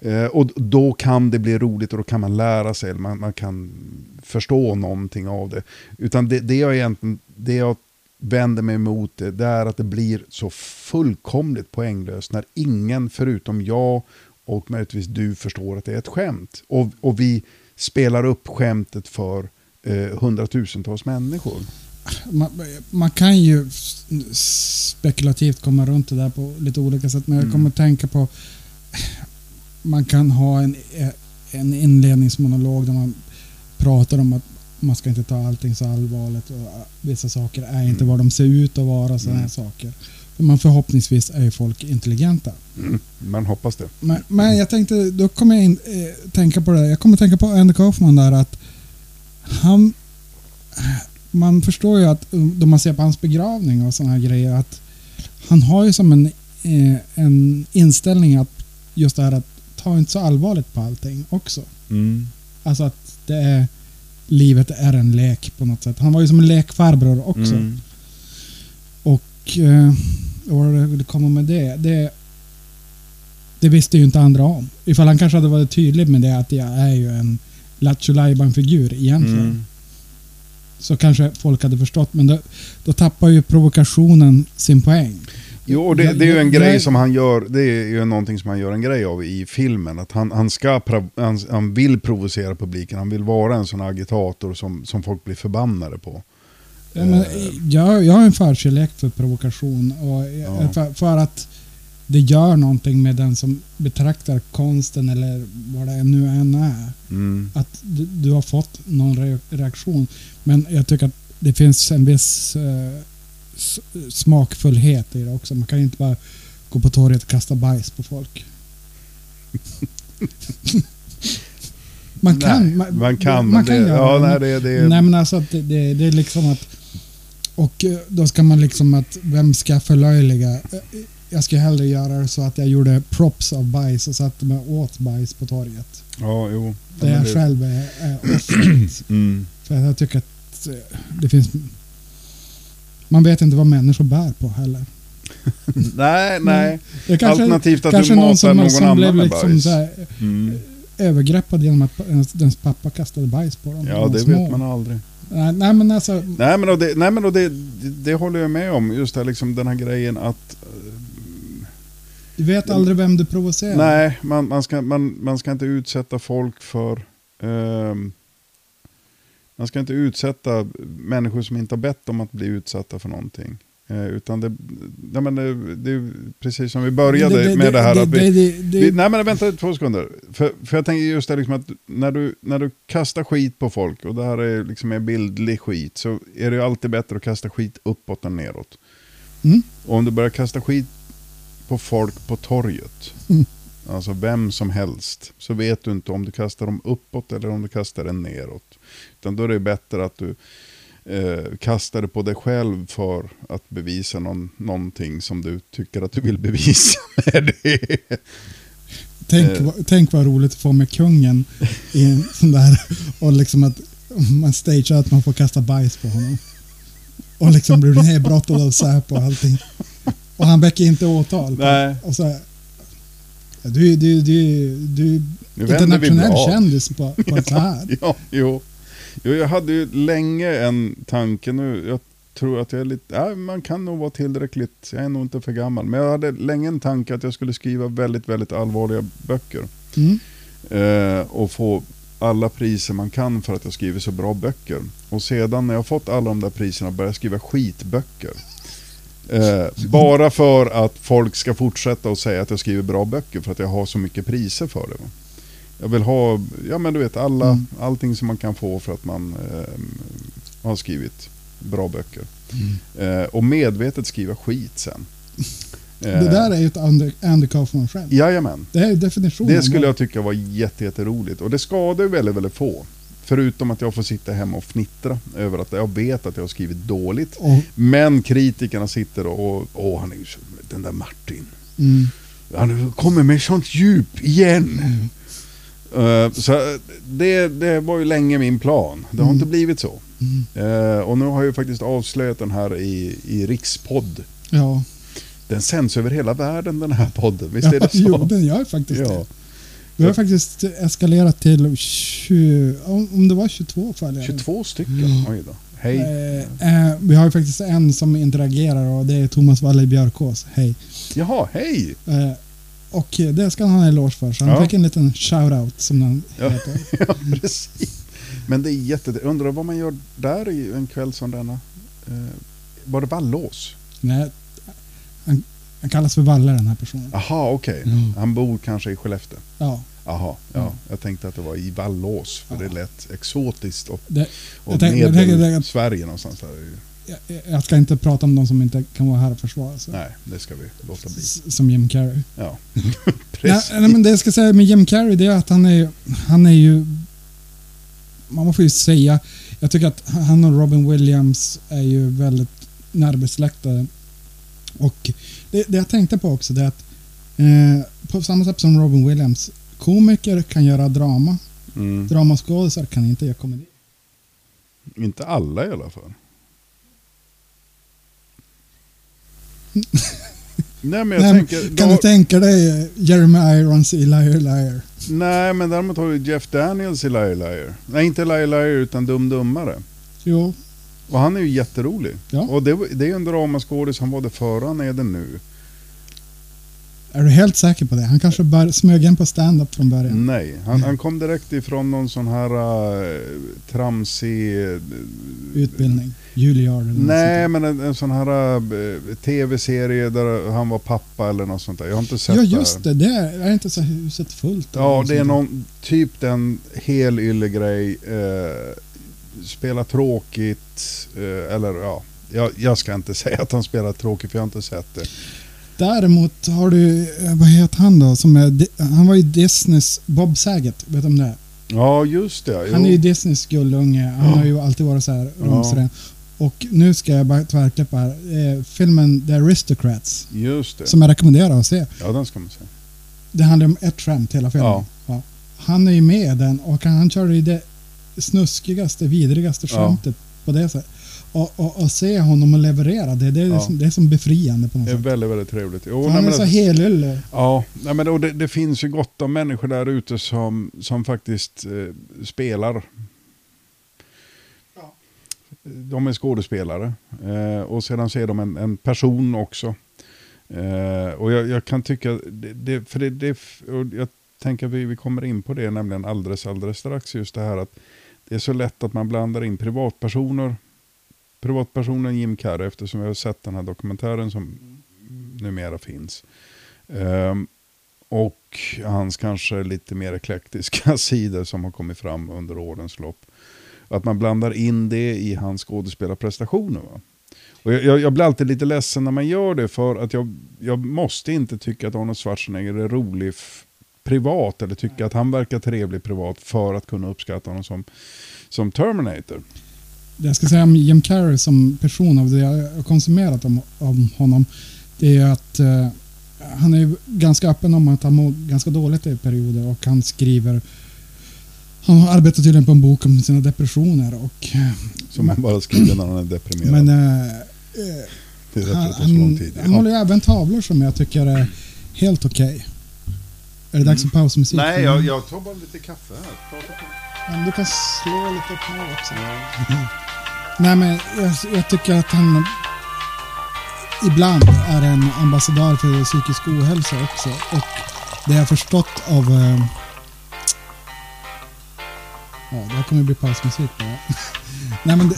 Eh, och då kan det bli roligt och då kan man lära sig, eller man, man kan förstå någonting av det. Utan det, det jag egentligen, det jag vänder mig emot det, det är att det blir så fullkomligt poänglöst när ingen förutom jag och möjligtvis du förstår att det är ett skämt. Och, och vi spelar upp skämtet för eh, hundratusentals människor. man, man kan ju spekulativt komma runt det där på lite olika sätt. Men jag Mm. kommer att tänka på... Man kan ha en, en inledningsmonolog där man pratar om att man ska inte ta allting så allvarligt. Och vissa saker är inte vad de ser ut att vara. Sådana Mm. saker. För man förhoppningsvis är ju folk intelligenta. Mm. Man hoppas det. Men, men jag tänkte, då kommer jag in, eh, tänka på det. Jag kommer tänka på Andy Kaufman där att han... Man förstår ju att eh, då man ser på hans begravning och sådana här grejer att han har ju som en, eh, en inställning att just det här att ta inte så allvarligt på allting också. Mm. Alltså att det är, livet är en lek på något sätt. Han var ju som en lekfarbror också. Mm. Och eh, vad det jag ville komma med det? det? Det visste ju inte andra om. Ifall han kanske hade varit tydlig med det att jag är ju en Lattjo figur egentligen. Mm. Så kanske folk hade förstått. Men då, då tappar ju provokationen sin poäng. Jo, och det, det är ju en grej som han gör, det är ju någonting som han gör en grej av i filmen. Att han, han, ska, han, han vill provocera publiken, han vill vara en sån agitator som, som folk blir förbannade på. Ja, men, jag, jag har en förkärlek för provokation. Och Ja. för, för att det gör någonting med den som betraktar konsten eller vad det nu än är. Mm. Att du, du har fått någon re, reaktion. Men jag tycker att det finns en viss eh, smakfullhet i det också. Man kan inte bara gå på torget och kasta bajs på folk. [laughs] man kan. Nej, man kan, man kan det- göra ja, nej, det- det- Nej men alltså att det, det, det är liksom att och eh, då ska man liksom att vem ska förlöjliga? Eh, Jag ska hellre göra det så att jag gjorde props av bajs och satte mig åt bajs på torget. Ja, jo. Där jag det- själv är, är [clears throat] offret. Mm. För jag tycker att eh, det finns... Man vet inte vad människor bär på heller. [laughs] Nej, nej. Det är kanske- Alternativt att kanske du matar någon som- någon som annan blev med liksom bajs. här, Mm. Övergreppad genom att ens, pappa kastade bajs på dem. Ja, det små. vet man aldrig. Nej, nej men alltså... Nej men, och det, nej, men och det, det, det håller jag med om. Just det, liksom, den här grejen att... eh, Du vet aldrig vem du provocerar. Nej, man, man, ska, man, man ska inte utsätta folk för... ehm, man ska inte utsätta människor som inte har bett om att bli utsatta för någonting. Eh, utan det, nej, men det, det är precis som vi började Det- det- med det här. att vi, vi, nej men vänta två sekunder. För, för jag tänker just det liksom att när du, när du kastar skit på folk, och det här är liksom en bildlig skit, så är det alltid bättre att kasta skit uppåt än neråt. Mm. Och om du börjar kasta skit på folk på torget, Mm. Alltså vem som helst, så vet du inte om du kastar dem uppåt eller om du kastar den neråt. Utan då är det bättre att du eh, kastar det på dig själv för att bevisa någon, någonting som du tycker att du vill bevisa [laughs] med det. Tänk, Eh. tänk vad roligt att få med kungen i en sån där och liksom att man stagear att man får kasta bajs på honom. Och liksom blir nedbrottad av Säpo och allting. Och han väcker inte åtal. Nej. Och så, du, du, du, du internationell kändis på, på ett så här. [laughs] ja, jo. jo. Jag hade ju länge en tanke nu. Jag tror att jag är lite, ja, man kan nog vara tillräckligt, jag är nog inte för gammal. Men jag hade länge en tanke att jag skulle skriva väldigt, väldigt allvarliga böcker. Mm. Eh, och få alla priser man kan för att jag skriver så bra böcker. Och sedan när jag fått alla de där priserna började jag skriva skitböcker. Eh, bara för att folk ska fortsätta att säga att jag skriver bra böcker för att jag har så mycket priser för det. va. Jag vill ha, ja men du vet, alla, Mm. allting som man kan få för att man eh, har skrivit bra böcker. Eh, och medvetet skriva skit sen. Det där är ju ett Andy, Andy Kaufman-skämt. Jajamän. Det är definitionen. Det skulle jag tycka var jätte, jätteroligt. Och det skadar ju väldigt, väldigt få. Förutom att jag får sitta hemma och fnittra över att jag vet att jag har skrivit dåligt. Och- Men kritikerna sitter och, åh han är ju den där Martin. Mm. Han kommer med sånt djup igen. Eh, så det, det var ju länge min plan. Det har Mm. inte blivit så. Mm. Eh, och nu har jag ju faktiskt avslöjat den här i, i Rikspodd. Ja. Den sänds över hela världen den här podden, visst är det så? Jo, den gör faktiskt Ja. det. Vi har faktiskt eskalerat till 20, om det var 22 följare. 22 stycken, oj då. Hej. Eh, eh, vi har ju faktiskt en som interagerar och det är Thomas Walle Björkås. Hej. Jaha, hej! Eh, Och det ska han ha en eloge för. Så han Ja. fick en liten shout-out som den Ja, heter. [laughs] ja precis. Men det är jätte... Undrar vad man gör där en kväll som denna. Eh, var det Vallås? Nej, han, kallas för Valle den här personen. Jaha, okej. Mm. Han bor kanske i Skellefteå? Ja. Jaha, ja. Ja. Jag tänkte att det var i Vallås. För det lät exotiskt och, Det, och jag jag Sverige någonstans där. jag, jag ska inte prata om de som inte kan vara här och försvara sig. Nej, det ska vi låta bli. S- Som Jim Carrey. Ja, [laughs] [laughs] precis. nej, men det jag ska säga med Jim Carrey det är att han är, han är ju... Man får ju säga... Jag tycker att han och Robin Williams är ju väldigt närbesläktade. Och det, det jag tänkte på också det är att eh, på samma sätt som Robin Williams, komiker kan göra drama. Mm. Dramaskådisar kan inte göra komedi. Inte alla i alla fall. [laughs] Nej men jag Nej, tänker... kan då- du tänka dig eh, Jeremy Irons i Liar Liar? Nej men däremot har du Jeff Daniels i Liar Liar. Nej inte Liar Liar utan Dum Dummare. Jo, Och han är ju jätterolig. Ja. Och det, det är en dramaskådis, han var det förr, han är det nu. är du helt säker på det? Han kanske bör, smög in på stand-up från början. Nej, han, han kom direkt ifrån någon sån här uh, tramsig... eh, Utbildning. Juilliard. Nej men en, en sån här eh, tv-serie där han var pappa eller något sånt där. Jag har inte sett Ja det. just det, det är, är inte så huset fullt? Ja, det är någon, typ den helylle grej. Eh, spela tråkigt, eh, eller ja. Jag, jag ska inte [laughs] säga att han spelar tråkigt för jag har inte sett det. Däremot har du, eh, vad heter han då? Som är, han var ju Disneys Bob Saget, vet du om det är? Ja, just det. Han jo. är ju Disneys gullunge, han har ju alltid varit så här Ja. rumsren. Och nu ska jag bara tvärklippa här. Eh, filmen The Aristocrats, Just det. som jag rekommenderar att se. Ja, den ska man se. Det handlar om ett skämt hela filmen. Ja. Ja. Han är ju med i den och han, han kör ju det snuskigaste, vidrigaste Ja. skämtet på det sättet. Och, och, och se honom och leverera det, det är, Ja. som, det är som befriande på något Det är sätt. väldigt, väldigt trevligt. Jo, För nej, han är men så helylle. Ja, nej, men då, det, det finns ju gott om människor där ute som, som faktiskt eh, spelar. De är skådespelare eh, och sedan så är de en, en person också. Eh, och jag, jag kan tycka, det, det, för det, och jag tänker att vi, vi kommer in på det nämligen alldeles, alldeles strax, just det här att det är så lätt att man blandar in privatpersoner. Privatpersonen Jim Carrey, eftersom vi har sett den här dokumentären som numera finns. Um, och hans kanske lite mer eklektiska [laughs] sidor som har kommit fram under årens lopp. Att man blandar in det i hans skådespelarprestationer. Va? Och jag, jag, jag blir alltid lite ledsen när man gör det för att jag, jag måste inte tycka att Arnold Schwarzenegger är rolig privat eller tycka att han verkar trevlig privat för att kunna uppskatta honom som, som Terminator. Det jag ska säga om Jim Carrey som person av det jag har konsumerat om, om honom. Det är att eh, han är ganska öppen om att han mår ganska dåligt i perioder och han skriver han har arbetat tydligen på en bok om sina depressioner och eh, Som man bara skriver när han är deprimerad. men eh, det är han, så lång han, tid. han håller ju även tavlor som jag tycker är helt okej. Är det dags för pausmusik? Nej, jag, jag tar bara lite kaffe här. Men du kan slå lite på mig också. [laughs] Nej men jag, jag tycker att han ibland är en ambassadör för psykisk ohälsa också. Och det jag har förstått av... Eh, ja, det här kommer bli pausmusik bara. [laughs] Nej men det,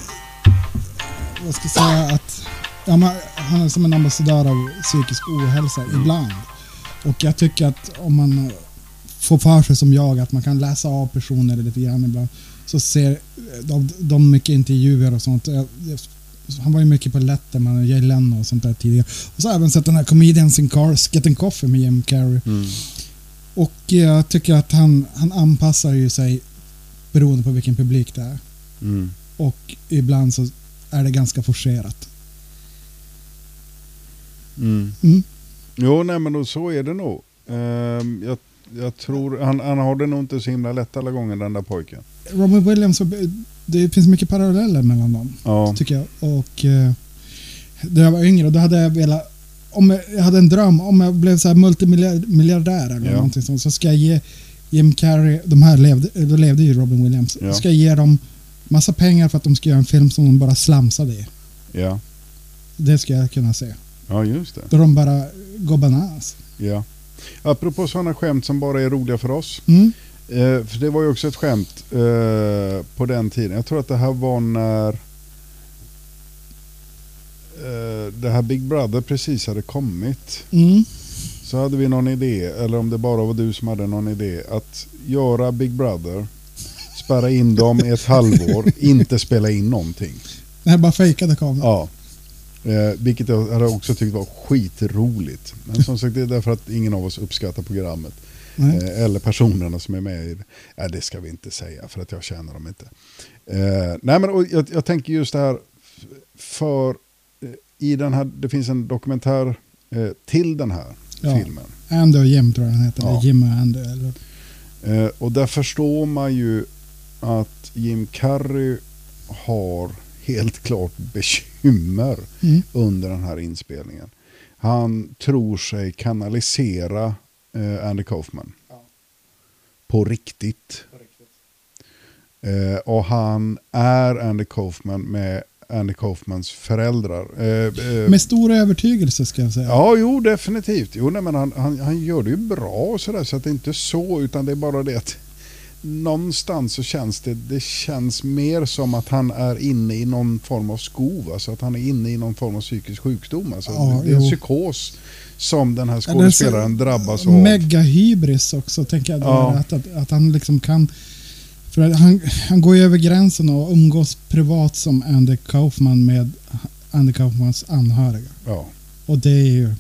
jag ska säga att ja, men han är som en ambassadör av psykisk ohälsa ibland. Och jag tycker att om man får för sig som jag att man kan läsa av personer lite grann ibland. Så ser de, de mycket intervjuer och sånt. Jag, jag, han var ju mycket på Letterman och Jay Leno och sånt där tidigare. Och så har jag även sett den här Comedians in Cars, Getting Coffee med Jim Carrey. Och jag tycker att han, han anpassar ju sig beroende på vilken publik det är. Mm. Och ibland så är det ganska forcerat. Mm. Jo, nej men så är det nog. Ehm, jag, jag tror, han, han har det nog inte så himla lätt alla gånger den där pojken. Robin Williams, och- det finns mycket paralleller mellan dem. Ja. Tycker jag. Och eh, när jag var yngre, då hade jag velat... Om jag, jag hade en dröm, om jag blev så här multimiljardär eller Ja. någonting sånt, så ska jag ge Jim Carrey, de här levde, då levde ju Robin Williams, Ja. ska jag ge dem massa pengar för att de ska göra en film som de bara slamsade i. Ja, Det ska jag kunna se. Ja just det. Då de bara går bananas. Ja. Apropå sådana skämt som bara är roliga för oss. Mm. Eh, för det var ju också ett skämt eh, på den tiden. Jag tror att det här var när eh, det här Big Brother precis hade kommit. Mm. Så hade vi någon idé, eller om det bara var du som hade någon idé, att göra Big Brother, spärra in dem i ett halvår, [laughs] inte spela in någonting. Det här bara fejkade kameran. Ja. Eh, vilket jag hade också tyckt var skitroligt. Men som sagt det är därför att ingen av oss uppskattar programmet. Eh, eller personerna som är med i det. Nej, det ska vi inte säga för att jag känner dem inte. Eh, nej, men jag, jag tänker just det här. För eh, i den här, det finns en dokumentär eh, till den här Ja. filmen. Andy och Jim tror jag den heter. Ja. Jim och Andy. Eller, Eh, och där förstår man ju att Jim Carrey har helt klart bekymmer Mm. under den här inspelningen. Han tror sig kanalisera eh, Andy Kaufman. På riktigt. Eh, och han är Andy Kaufman med Andy Kaufmans föräldrar. Eh, eh, med stor övertygelse ska jag säga. Ja, jo definitivt. Jo, nej, men han, han, han gör det ju bra och sådär så att det inte är så utan det är bara det att någonstans så känns det, det känns mer som att han är inne i någon form av skov. Alltså att han är inne i någon form av psykisk sjukdom. Alltså Ja, det är en psykos som den här skådespelaren drabbas av. Mega hybris också tänker jag. Ja. Att, att, att han liksom kan... För han, han går ju över gränsen och umgås privat som Andy Kaufman med Andy Kaufmans anhöriga. Ja. Och det är ju...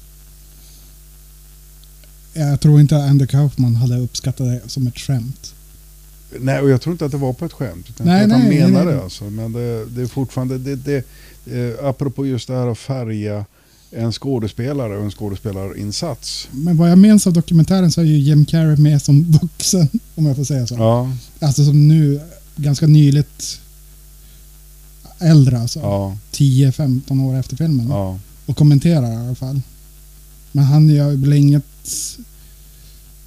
Jag tror inte att Andy Kaufman hade uppskattat det som ett skämt. Nej, och jag tror inte att det var på ett skämt. Utan Nej, att han nej, menar nej. det. Alltså. Men det, det är fortfarande, det, det, eh, apropå just det här att färga en skådespelare och en skådespelarinsats. Men vad jag minns av dokumentären så är ju Jim Carrey med som vuxen, om jag får säga så. Ja, Alltså som nu, ganska nyligt äldre alltså. ja, 10-15 år efter filmen. ja. Och kommenterar i alla fall. Men han gör väl inget...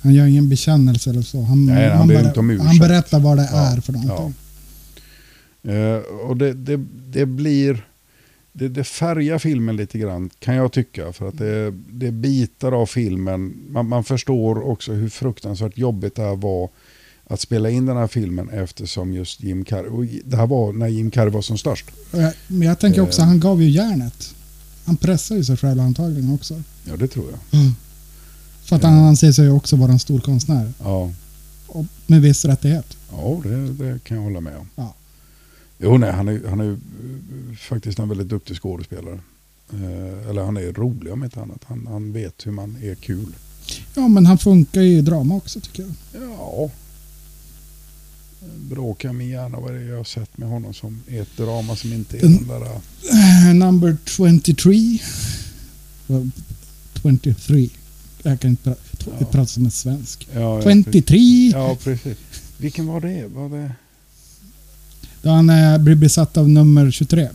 Han gör ingen bekännelse eller så. Han, Nej, han han, ber han berättar vad det Ja, är för någonting. Eh, och det, det, det blir... Det, det färgar filmen lite grann kan jag tycka. För att det, det bitar av filmen. Man, man förstår också hur fruktansvärt jobbigt det här var att spela in den här filmen eftersom just Jim Carrey... Och det här var när Jim Carrey var som störst. Men jag tänker också, Eh. han gav ju järnet. Han pressar ju sig själv antagligen också. Ja, det tror jag. För att han anser sig också vara en stor konstnär. Ja, Och med viss rättighet. ja det, det kan jag hålla med om. Ja. Jo, nej, han är, han är faktiskt en väldigt duktig skådespelare. Eh, eller han är rolig om inte annat. Han, han vet hur man är kul. Ja, men han funkar ju i drama också tycker jag. Ja. Bråka mig gärna vad det är jag har sett med honom som är ett drama som inte är Den- den där... Eh, Number 23. Well, 23. Jag kan inte pra- Ja. prata som en svensk. Ja, ja, 23. Ja, precis. Vilken var det? Var det... Då han eh, blir besatt av nummer 23.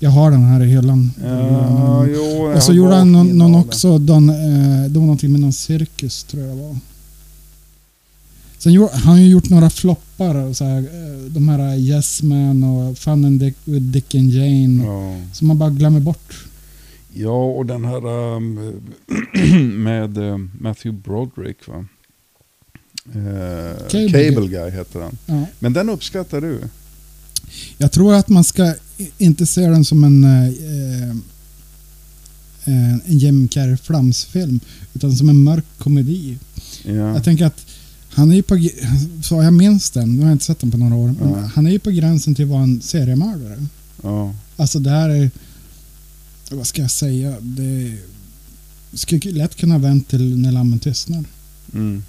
Jag har den här i hyllan. Ja, Mm. jo, Och så gjorde han någon, någon också, don, eh, det var någonting med någon cirkus tror jag det var. Sen gjorde, han har ju gjort några floppar, så här, eh, de här Yes Man och Fun and Dick with Dick and Jane. Ja. Som man bara glömmer bort. Ja, och den här um, [clears throat] med eh, Matthew Broderick va? Eh, Cable Cable, Guy. Heter den. Ja. Men den uppskattar du? Jag tror att man ska inte se den som en, eh, eh, en Jim Carrey flamsfilm utan som en mörk komedi. Ja. Jag tänker att han är ju på, så jag minns den, nu har jag inte sett den på några år, men Ja. han är ju på gränsen till att vara en seriemördare. ja. Alltså det här är, vad ska jag säga, det skulle lätt kunna vänt till När lammen tystnar. Mm.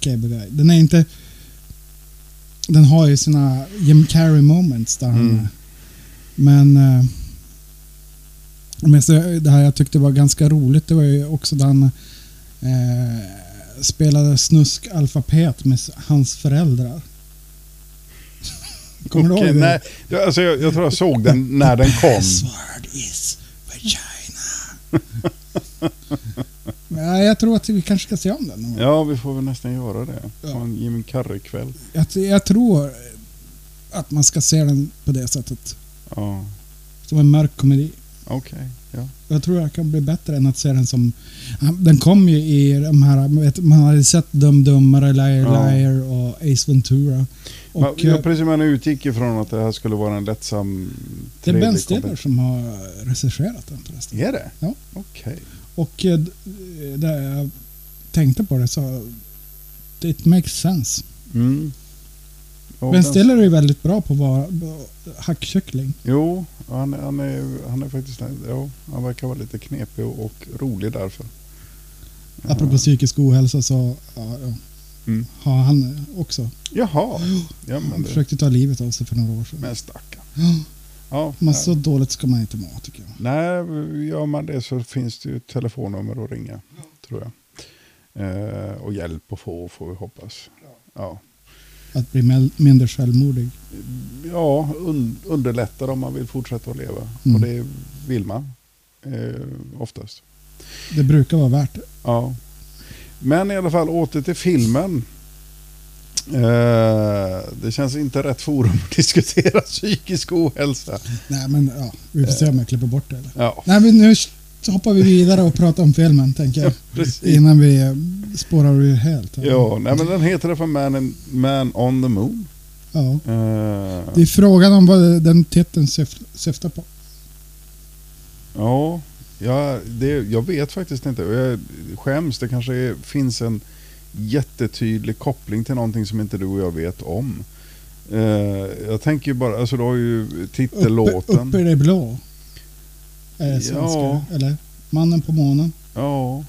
Cable. Den är inte... Den har ju sina Jim Carrey moments där han... Mm. Men... eh, Men så, det här jag tyckte var ganska roligt, det var ju också där han eh, spelade snuskalfabet med hans föräldrar. [laughs] Kommer du Okej, ihåg det? nej, jag- alltså, jag, jag tror jag såg den när den [laughs] kom. Password is. [laughs] Nej, jag tror att vi kanske ska se om den. någon gång. Ja, vi får väl nästan göra det. Ja. På en Jim Carrey-kväll. Jag, jag tror att man ska se den på det sättet. Ja. Som en mörk komedi. Okej, ja. Jag tror jag kan bli bättre än att se den som... Den kom ju i de här... vet, Man hade sett Dum Dummare, Liar Ja. Liar och Ace Ventura. Och, Man, ja, eh, precis, man utgick ifrån att det här skulle vara en lättsam, det är Ben Stiller som har regisserat den förresten. Är det? Ja. Okej. Och eh, där jag tänkte på det så... It makes sense. Mm. Ben Stiller är ju väldigt bra på att vara hackkyckling. Jo, han, han, är, han är faktiskt... Ja, han verkar vara lite knepig och, och rolig därför. Apropå psykisk ohälsa så ja, ja, Mm. har han också. Jaha. Ja, Han det, försökte ta livet av sig för några år sedan. men stackarn. Ja, Ja, men så dåligt ska man inte må tycker jag. Nej, gör man det så finns det ju telefonnummer att ringa, tror jag. Eh, och hjälp att få, får vi hoppas. Ja, Att bli mindre självmordig. ja un, underlättar om man vill fortsätta att leva. Mm. Och det vill man eh, oftast. Det brukar vara värt det. Ja. Men i alla fall åter till filmen. Eh, det känns inte rätt forum att [laughs] diskutera psykisk ohälsa. Nej men ja, vi får se om jag klipper bort det eller. Ja, Nej men nu så hoppar vi vidare och pratar om filmen tänker jag. precis. Innan vi spårar ur helt. Ja, nej, men den heter för Man, in, Man on the Moon. ja. Eh, Det är frågan om vad den titeln syf- syftar på. Ja, ja det, jag vet faktiskt inte. Jag skäms. Det kanske är, finns en jättetydlig koppling till någonting som inte du och jag vet om. Eh, jag tänker ju bara, alltså du har ju Uppe, titellåten. uppe i det blå. Är Ja. svenska? Eller? Mannen på månen. Ja.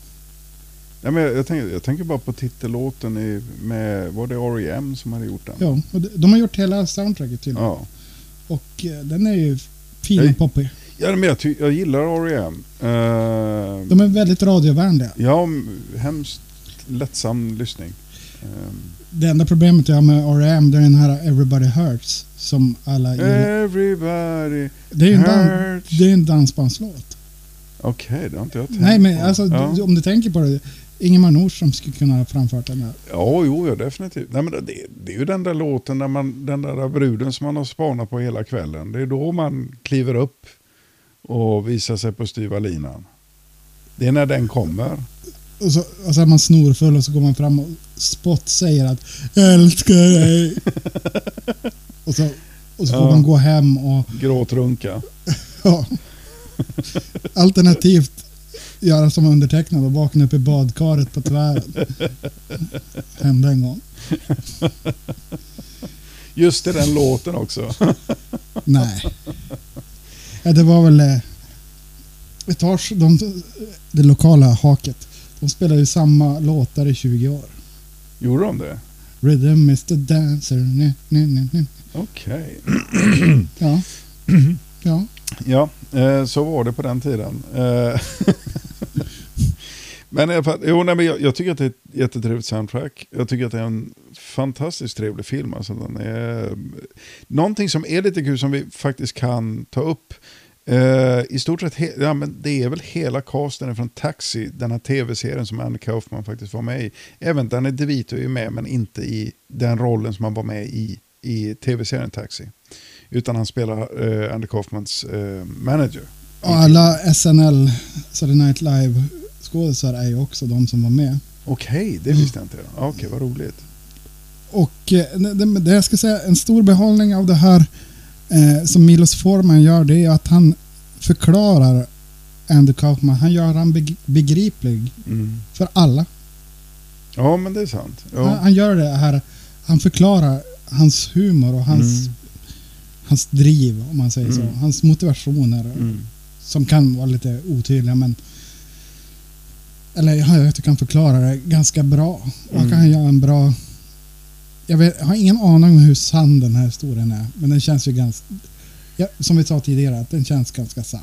ja men jag, jag, tänker, jag tänker bara på titellåten i, med, var det R.E.M. som hade gjort den? Ja, och de, de har gjort hela soundtracket tydligen. Ja. Och eh, den är ju fin och poppig. Ja, men jag, ty, jag gillar R.E.M. Eh, De är väldigt radiovänliga. Ja, hemskt lättsam lyssning. Eh, Det enda problemet jag har med R.E.M. det är den här Everybody Hurts. Som alla gillar. Everybody Det är ju en, dan- det är en dansbandslåt. Okej, det har inte jag tänkt Nej men på. alltså ja. du, om du tänker på det. Ingemar Nordström skulle kunna ha framfört den här. Ja, jo, ja, definitivt. Nej, men det, det är ju den där låten, där man, den där bruden som man har spanat på hela kvällen. Det är då man kliver upp och visar sig på styva linan. Det är när den kommer. Och så, och så är man snorfull och så går man fram och spott säger att jag älskar dig. [laughs] och så, och så får Ja. man gå hem och Gråtrunka. [laughs] ja. alternativt göra som undertecknad och vakna upp i badkaret på tvären. Hände en gång. Just i den låten också. [laughs] Nej. Ja, det var väl eh, Etage, de, det lokala haket. De spelade ju samma låtar i 20 år. Gjorde de det? Rhythm is the dancer. Ne, ne, ne, ne. Okej. [clears throat] Ja. [clears throat] ja. Ja, eh, så var det på den tiden. Eh, [laughs] men i alla fall, jo, nej, men jag, jag tycker att det är ett jättetrevligt soundtrack. Jag tycker att det är en fantastiskt trevlig film. Alltså, den är, någonting som är lite kul som vi faktiskt kan ta upp. Eh, I stort sett, ja, men det är väl hela casten från Taxi, den här tv-serien som Andy Kaufman faktiskt var med i. Även Danny DeVito är ju med, men inte i den rollen som han var med i i tv-serien Taxi. Utan han spelar eh, Andy Kaufmans eh, manager. Och alla SNL, Saturday Night Live skådisar är ju också de som var med. Okej, det visste jag inte. Okej, vad roligt. Och eh, det, det jag ska säga, en stor behållning av det här eh, som Milos Forman gör, det är att han förklarar Andy Kaufman, han gör han beg- begriplig Mm. för alla. Ja, men det är sant. Han, Ja. han gör det här, han förklarar hans humor och hans, Mm. hans driv, om man säger så. Mm. Hans motivationer, Mm. som kan vara lite otydliga, men eller ja, jag tycker han förklarar det ganska bra. Och han Mm. kan göra en bra... Jag, vet, jag har ingen aning om hur sann den här historien är, men den känns ju ganska... Ja, som vi sa tidigare, att den känns ganska sann.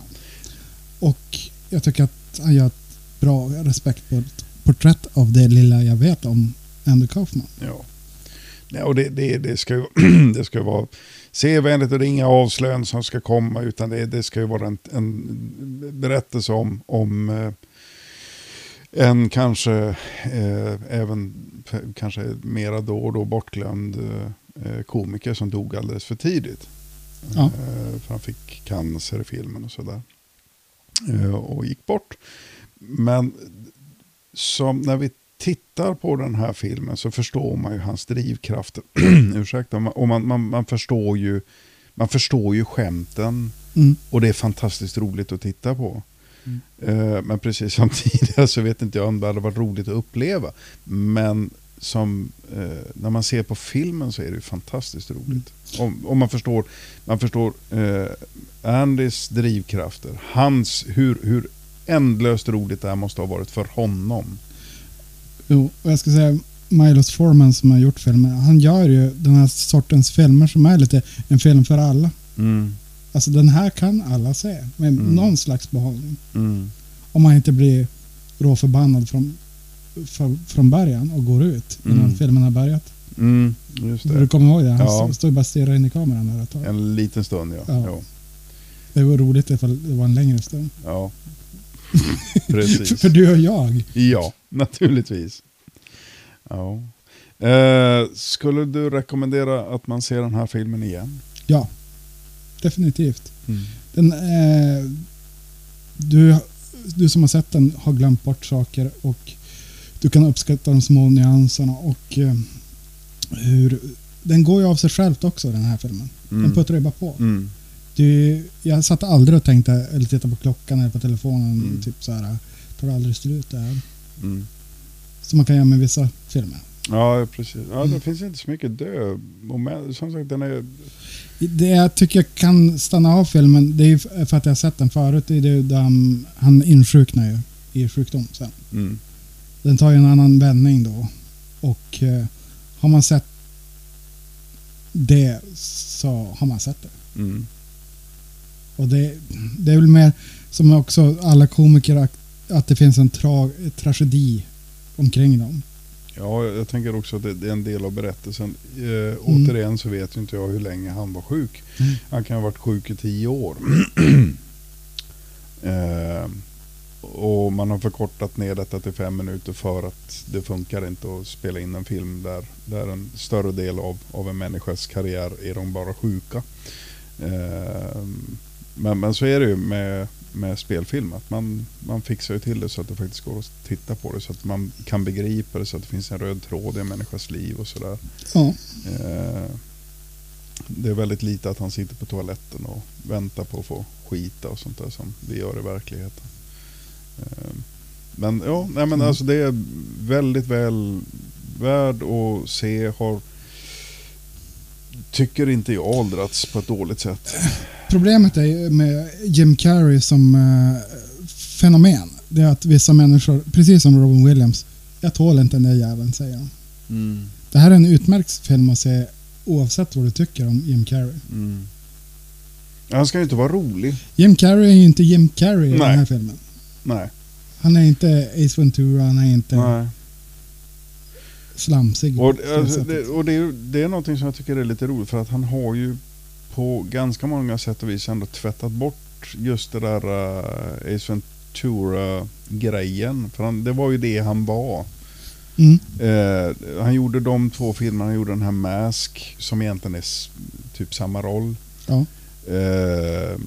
Och jag tycker att han gör ett bra, respektfullt porträtt av det lilla jag vet om Andy Kaufman. Ja. Nej, och det, det, det, ska ju, [clears throat] det ska ju vara sevänligt och det är inga avslöjanden som ska komma utan det, det ska ju vara en, en berättelse om, om eh, en kanske eh, även kanske mera då och då bortglömd eh, komiker som dog alldeles för tidigt. Ja. Eh, för han fick cancer i filmen och sådär. eh, och gick bort. Men som när vi tittar på den här filmen så förstår man ju hans drivkrafter. [clears throat] Ursäkta, och man, man, man, förstår ju, man förstår ju skämten. Mm. Och det är fantastiskt roligt att titta på. Eh, Men precis som [laughs] tidigare så vet inte jag om det hade varit roligt att uppleva. Men som, eh, när man ser på filmen så är det ju fantastiskt roligt. Om, om man förstår, man förstår eh, Andys drivkrafter, hans, hur, hur ändlöst roligt det här måste ha varit för honom. Jo, och jag ska säga Milos Forman som har gjort filmer, han gör ju den här sortens filmer som är lite en film för alla. Mm. Alltså den här kan alla se med Mm. någon slags behållning. Mm. Om man inte blir råförbannad från, för, från början och går ut innan Mm. filmen har börjat. Mm, just Du det. kommer ihåg det? Han Ja. stod bara och stirrade in i kameran där ett tag. En liten stund ja. Ja. Ja. Det var roligt ifall det var en längre stund. ja. [laughs] Precis. för du och jag. Ja, naturligtvis. Ja. Eh, skulle du rekommendera att man ser den här filmen igen? Ja, definitivt. Mm. Den, eh, du, du som har sett den har glömt bort saker och du kan uppskatta de små nyanserna och eh, hur... Den går ju av sig självt också den här filmen. Den Mm. puttrar ju bara på. Mm. Du, jag satt aldrig och tänkte, eller tittade på klockan eller på telefonen, Mm. typ så här, tar det aldrig slut det här? Mm. Som man kan göra med vissa filmer. Ja, precis. Ja, Mm. det finns inte så mycket dödmoment. Som sagt, den är... Det jag tycker kan stanna av filmen, det är ju för att jag har sett den förut, det är det där han- han insjuknar ju i sjukdom sen. Mm. Den tar ju en annan vändning då. Och eh, har man sett det så har man sett det. Mm. Och det, det är väl mer som också alla komiker att, att det finns en tra, tragedi omkring dem. Ja, jag tänker också att det, är en del av berättelsen. Eh, Återigen så vet inte jag hur länge han var sjuk. Mm. Han kan ha varit sjuk i tio år. [clears throat] eh, och man har förkortat ner detta till fem minuter för att det funkar inte att spela in en film där, där en större del av, av en människas karriär är de bara sjuka. Eh, men, men så är det ju med, med spelfilm. Att man, man fixar ju till det så att det faktiskt går att titta på det. Så att man kan begripa det. Så att det finns en röd tråd i en människas liv och sådär. Ja. Eh, det är väldigt lite att han sitter på toaletten och väntar på att få skita och sånt där som vi gör i verkligheten. Eh, men ja, nej, men Mm. alltså det är väldigt väl värd att se. Har, tycker inte jag åldrats på ett dåligt sätt. Problemet är med Jim Carrey som eh, fenomen. Det är att vissa människor, precis som Robin Williams, jag tål inte den där jäveln, säger han. Mm. Det här är en utmärkt film att se oavsett vad du tycker om Jim Carrey. Mm. Han ska ju inte vara rolig. Jim Carrey är ju inte Jim Carrey i Nej. den här filmen. Nej. Han är inte Ace Ventura, han är inte Nej. slamsig. Och, på det alltså, sättet. det, och det, är, ju- det är någonting som jag tycker är lite roligt för att han har ju på ganska många sätt och vis ändå tvättat bort just det där uh, Ace Ventura-grejen. För han, det var ju det han var. Mm. Eh, han gjorde de två filmerna, han gjorde den här Mask som egentligen är typ samma roll. Ja. Eh,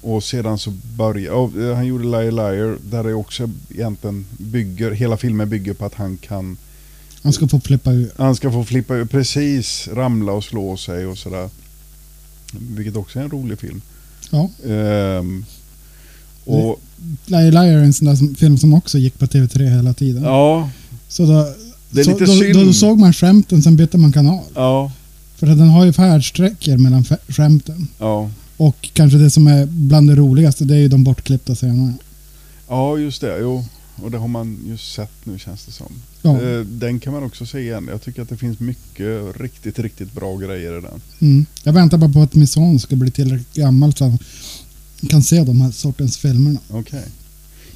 och sedan så började, oh, han gjorde Liar Liar där det också egentligen bygger, hela filmen bygger på att han kan Han ska få flippa ur. han ska få flippa ur, precis, ramla och slå sig och sådär. Vilket också är en rolig film. Ja. Ehm, och, Liar Liar är en sån där film som också gick på TV3 hela tiden. ja, Så då, Det är så, lite då, synd. då såg man skämten, sen bytte man kanal. ja, För att den har ju färdsträckor mellan skämten. ja. Och kanske det som är bland det roligaste, det är ju de bortklippta scenerna. Ja, just det. Jo. Och det har man ju sett nu känns det som. Ja. Eh, Den kan man också se igen. Jag tycker att det finns mycket riktigt, riktigt bra grejer i den. Mm. Jag väntar bara på att min son ska bli tillräckligt gammal så han kan se de här sortens filmerna. Okej.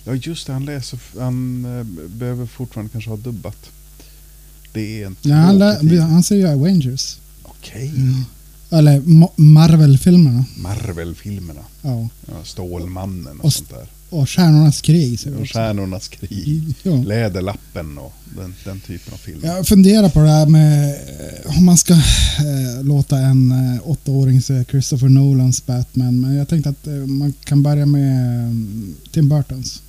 Ja, just det. Han läser, han eh, behöver fortfarande kanske ha dubbat. Det är en Ja, han, lä- han ser ju Avengers. Okej. Eller Ma- Marvel-filmerna. Marvel-filmerna. Ja. Ja, Stålmannen och, Och sånt där. Och Stjärnornas krig. Och Stjärnornas krig. Ja. Läderlappen och den, den typen av filmer. Jag funderar på det här med eh, om man ska eh, låta en eh, åttaåring se Christopher Nolans Batman. Men jag tänkte att eh, man kan börja med eh, Tim Burtons.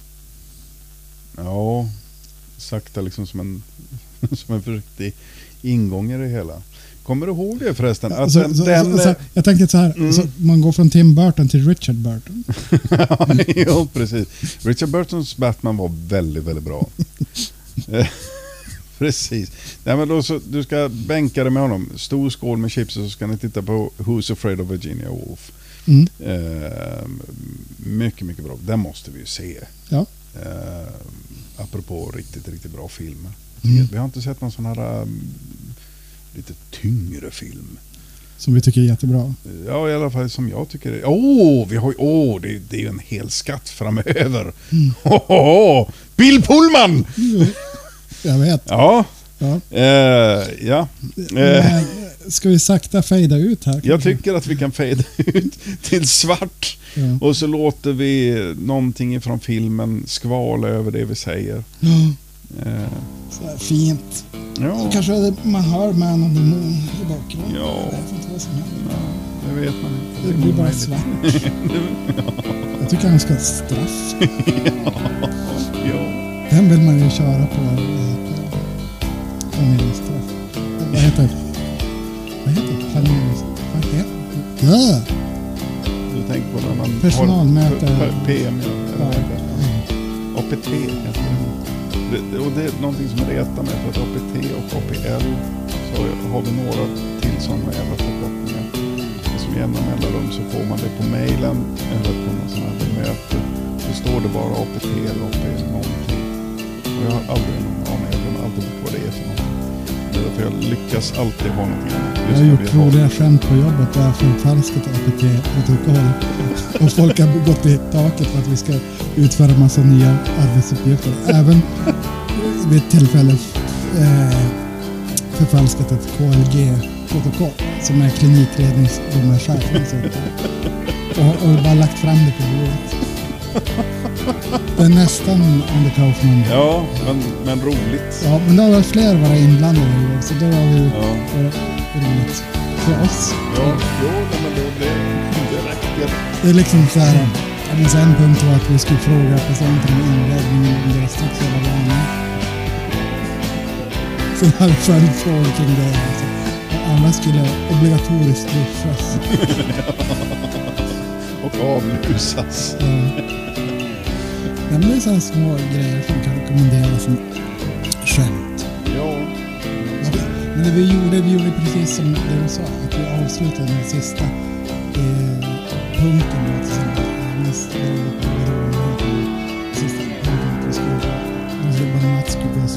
Ja, sakta liksom som en, [laughs] som en försiktig ingång i det hela. Kommer du ihåg det förresten? Att Så- den, så- den, så- så- jag tänkte så här, Mm. så man går från Tim Burton till Richard Burton. [laughs] ja, precis. Richard Burtons Batman var väldigt, väldigt bra. [laughs] Precis. Nej, men då så, du ska bänka dig med honom. Stor skål med chips och så ska ni titta på Who's Afraid of Virginia Woolf. Mm. Eh, mycket, mycket bra. Den måste vi ju se. Ja. Eh, apropå riktigt, riktigt bra filmer. Mm. Vi har inte sett någon sån här um, lite tyngre film. Som vi tycker är jättebra. Ja, i alla fall som jag tycker det. Åh, vi har ju, åh, det, det är ju en hel skatt framöver. Mm. [laughs] Hohoho! Bill Pullman! Jag vet. Ja. Ja. Eh, ja. Men, ska vi sakta fejda ut här? jag tycker att vi kan fejda ut till svart. Ja. Och så låter vi någonting från filmen skvala över det vi säger. Ja, Eh, så här fint. ja, Så kanske det- man hör Man on the Moon i bakgrunden. Ja. Jag vet inte vad som händer. det vet man inte. Det blir bara svart. Jag tycker han ska ha ett straff. ja. Den vill man ju köra på eh, planeringsstraff. Vad heter det? Vad heter det? Planeringstraff? Vad heter det? Ja. Du tänker på när man Personalmöte. PM, ja. Ja. Det? APT heter det det. Och det är någonting som retar mig för att APT och APL så har vi några till sådana jävla förkortningar. Som jämna mellanrum så får man det på mejlen eller på något sån här möte. Så står det bara APT eller APL någonting. Och jag har aldrig någon aning. Jag glömmer alltid bort vad det är för någonting. Därför jag lyckas alltid ha någonting annat. Jag Just har när gjort har- roliga skämt på jobbet där jag har förfalskat APT-protokoll. Och folk har gått i taket för att vi ska utföra massa nya arbetsuppgifter. Även vid ett tillfälle eh, förfalskat ett KLG-protokoll som är klinikledningsdomarchefens uppdrag. Och, och bara lagt fram det på bordet. Det är nästan Andy Kaufman. Ja, men, men roligt. Ja, men det har fler varit inblandade i det, så då har vi Ja. eh, roligt för oss. Ja, jo, nej, men det, det, det räcker. Det är liksom så här. Jag minns en punkt var att vi skulle fråga patienten om inläggningen om deras sexuella vanor. Sen hade vi följdfrågor kring det. Alltså. Alla skulle obligatoriskt duschas. [laughs] [laughs] Och avlusas. Ja. Nej, men det är sådana små grejer som kan rekommenderas som skämt. Ja. Men det vi gjorde, vi gjorde precis som det du sa. Att vi avslutade med sista eh, punkten. Att eh, nästa Sista punkten att vi skulle, vi skulle bara Mats skulle gå på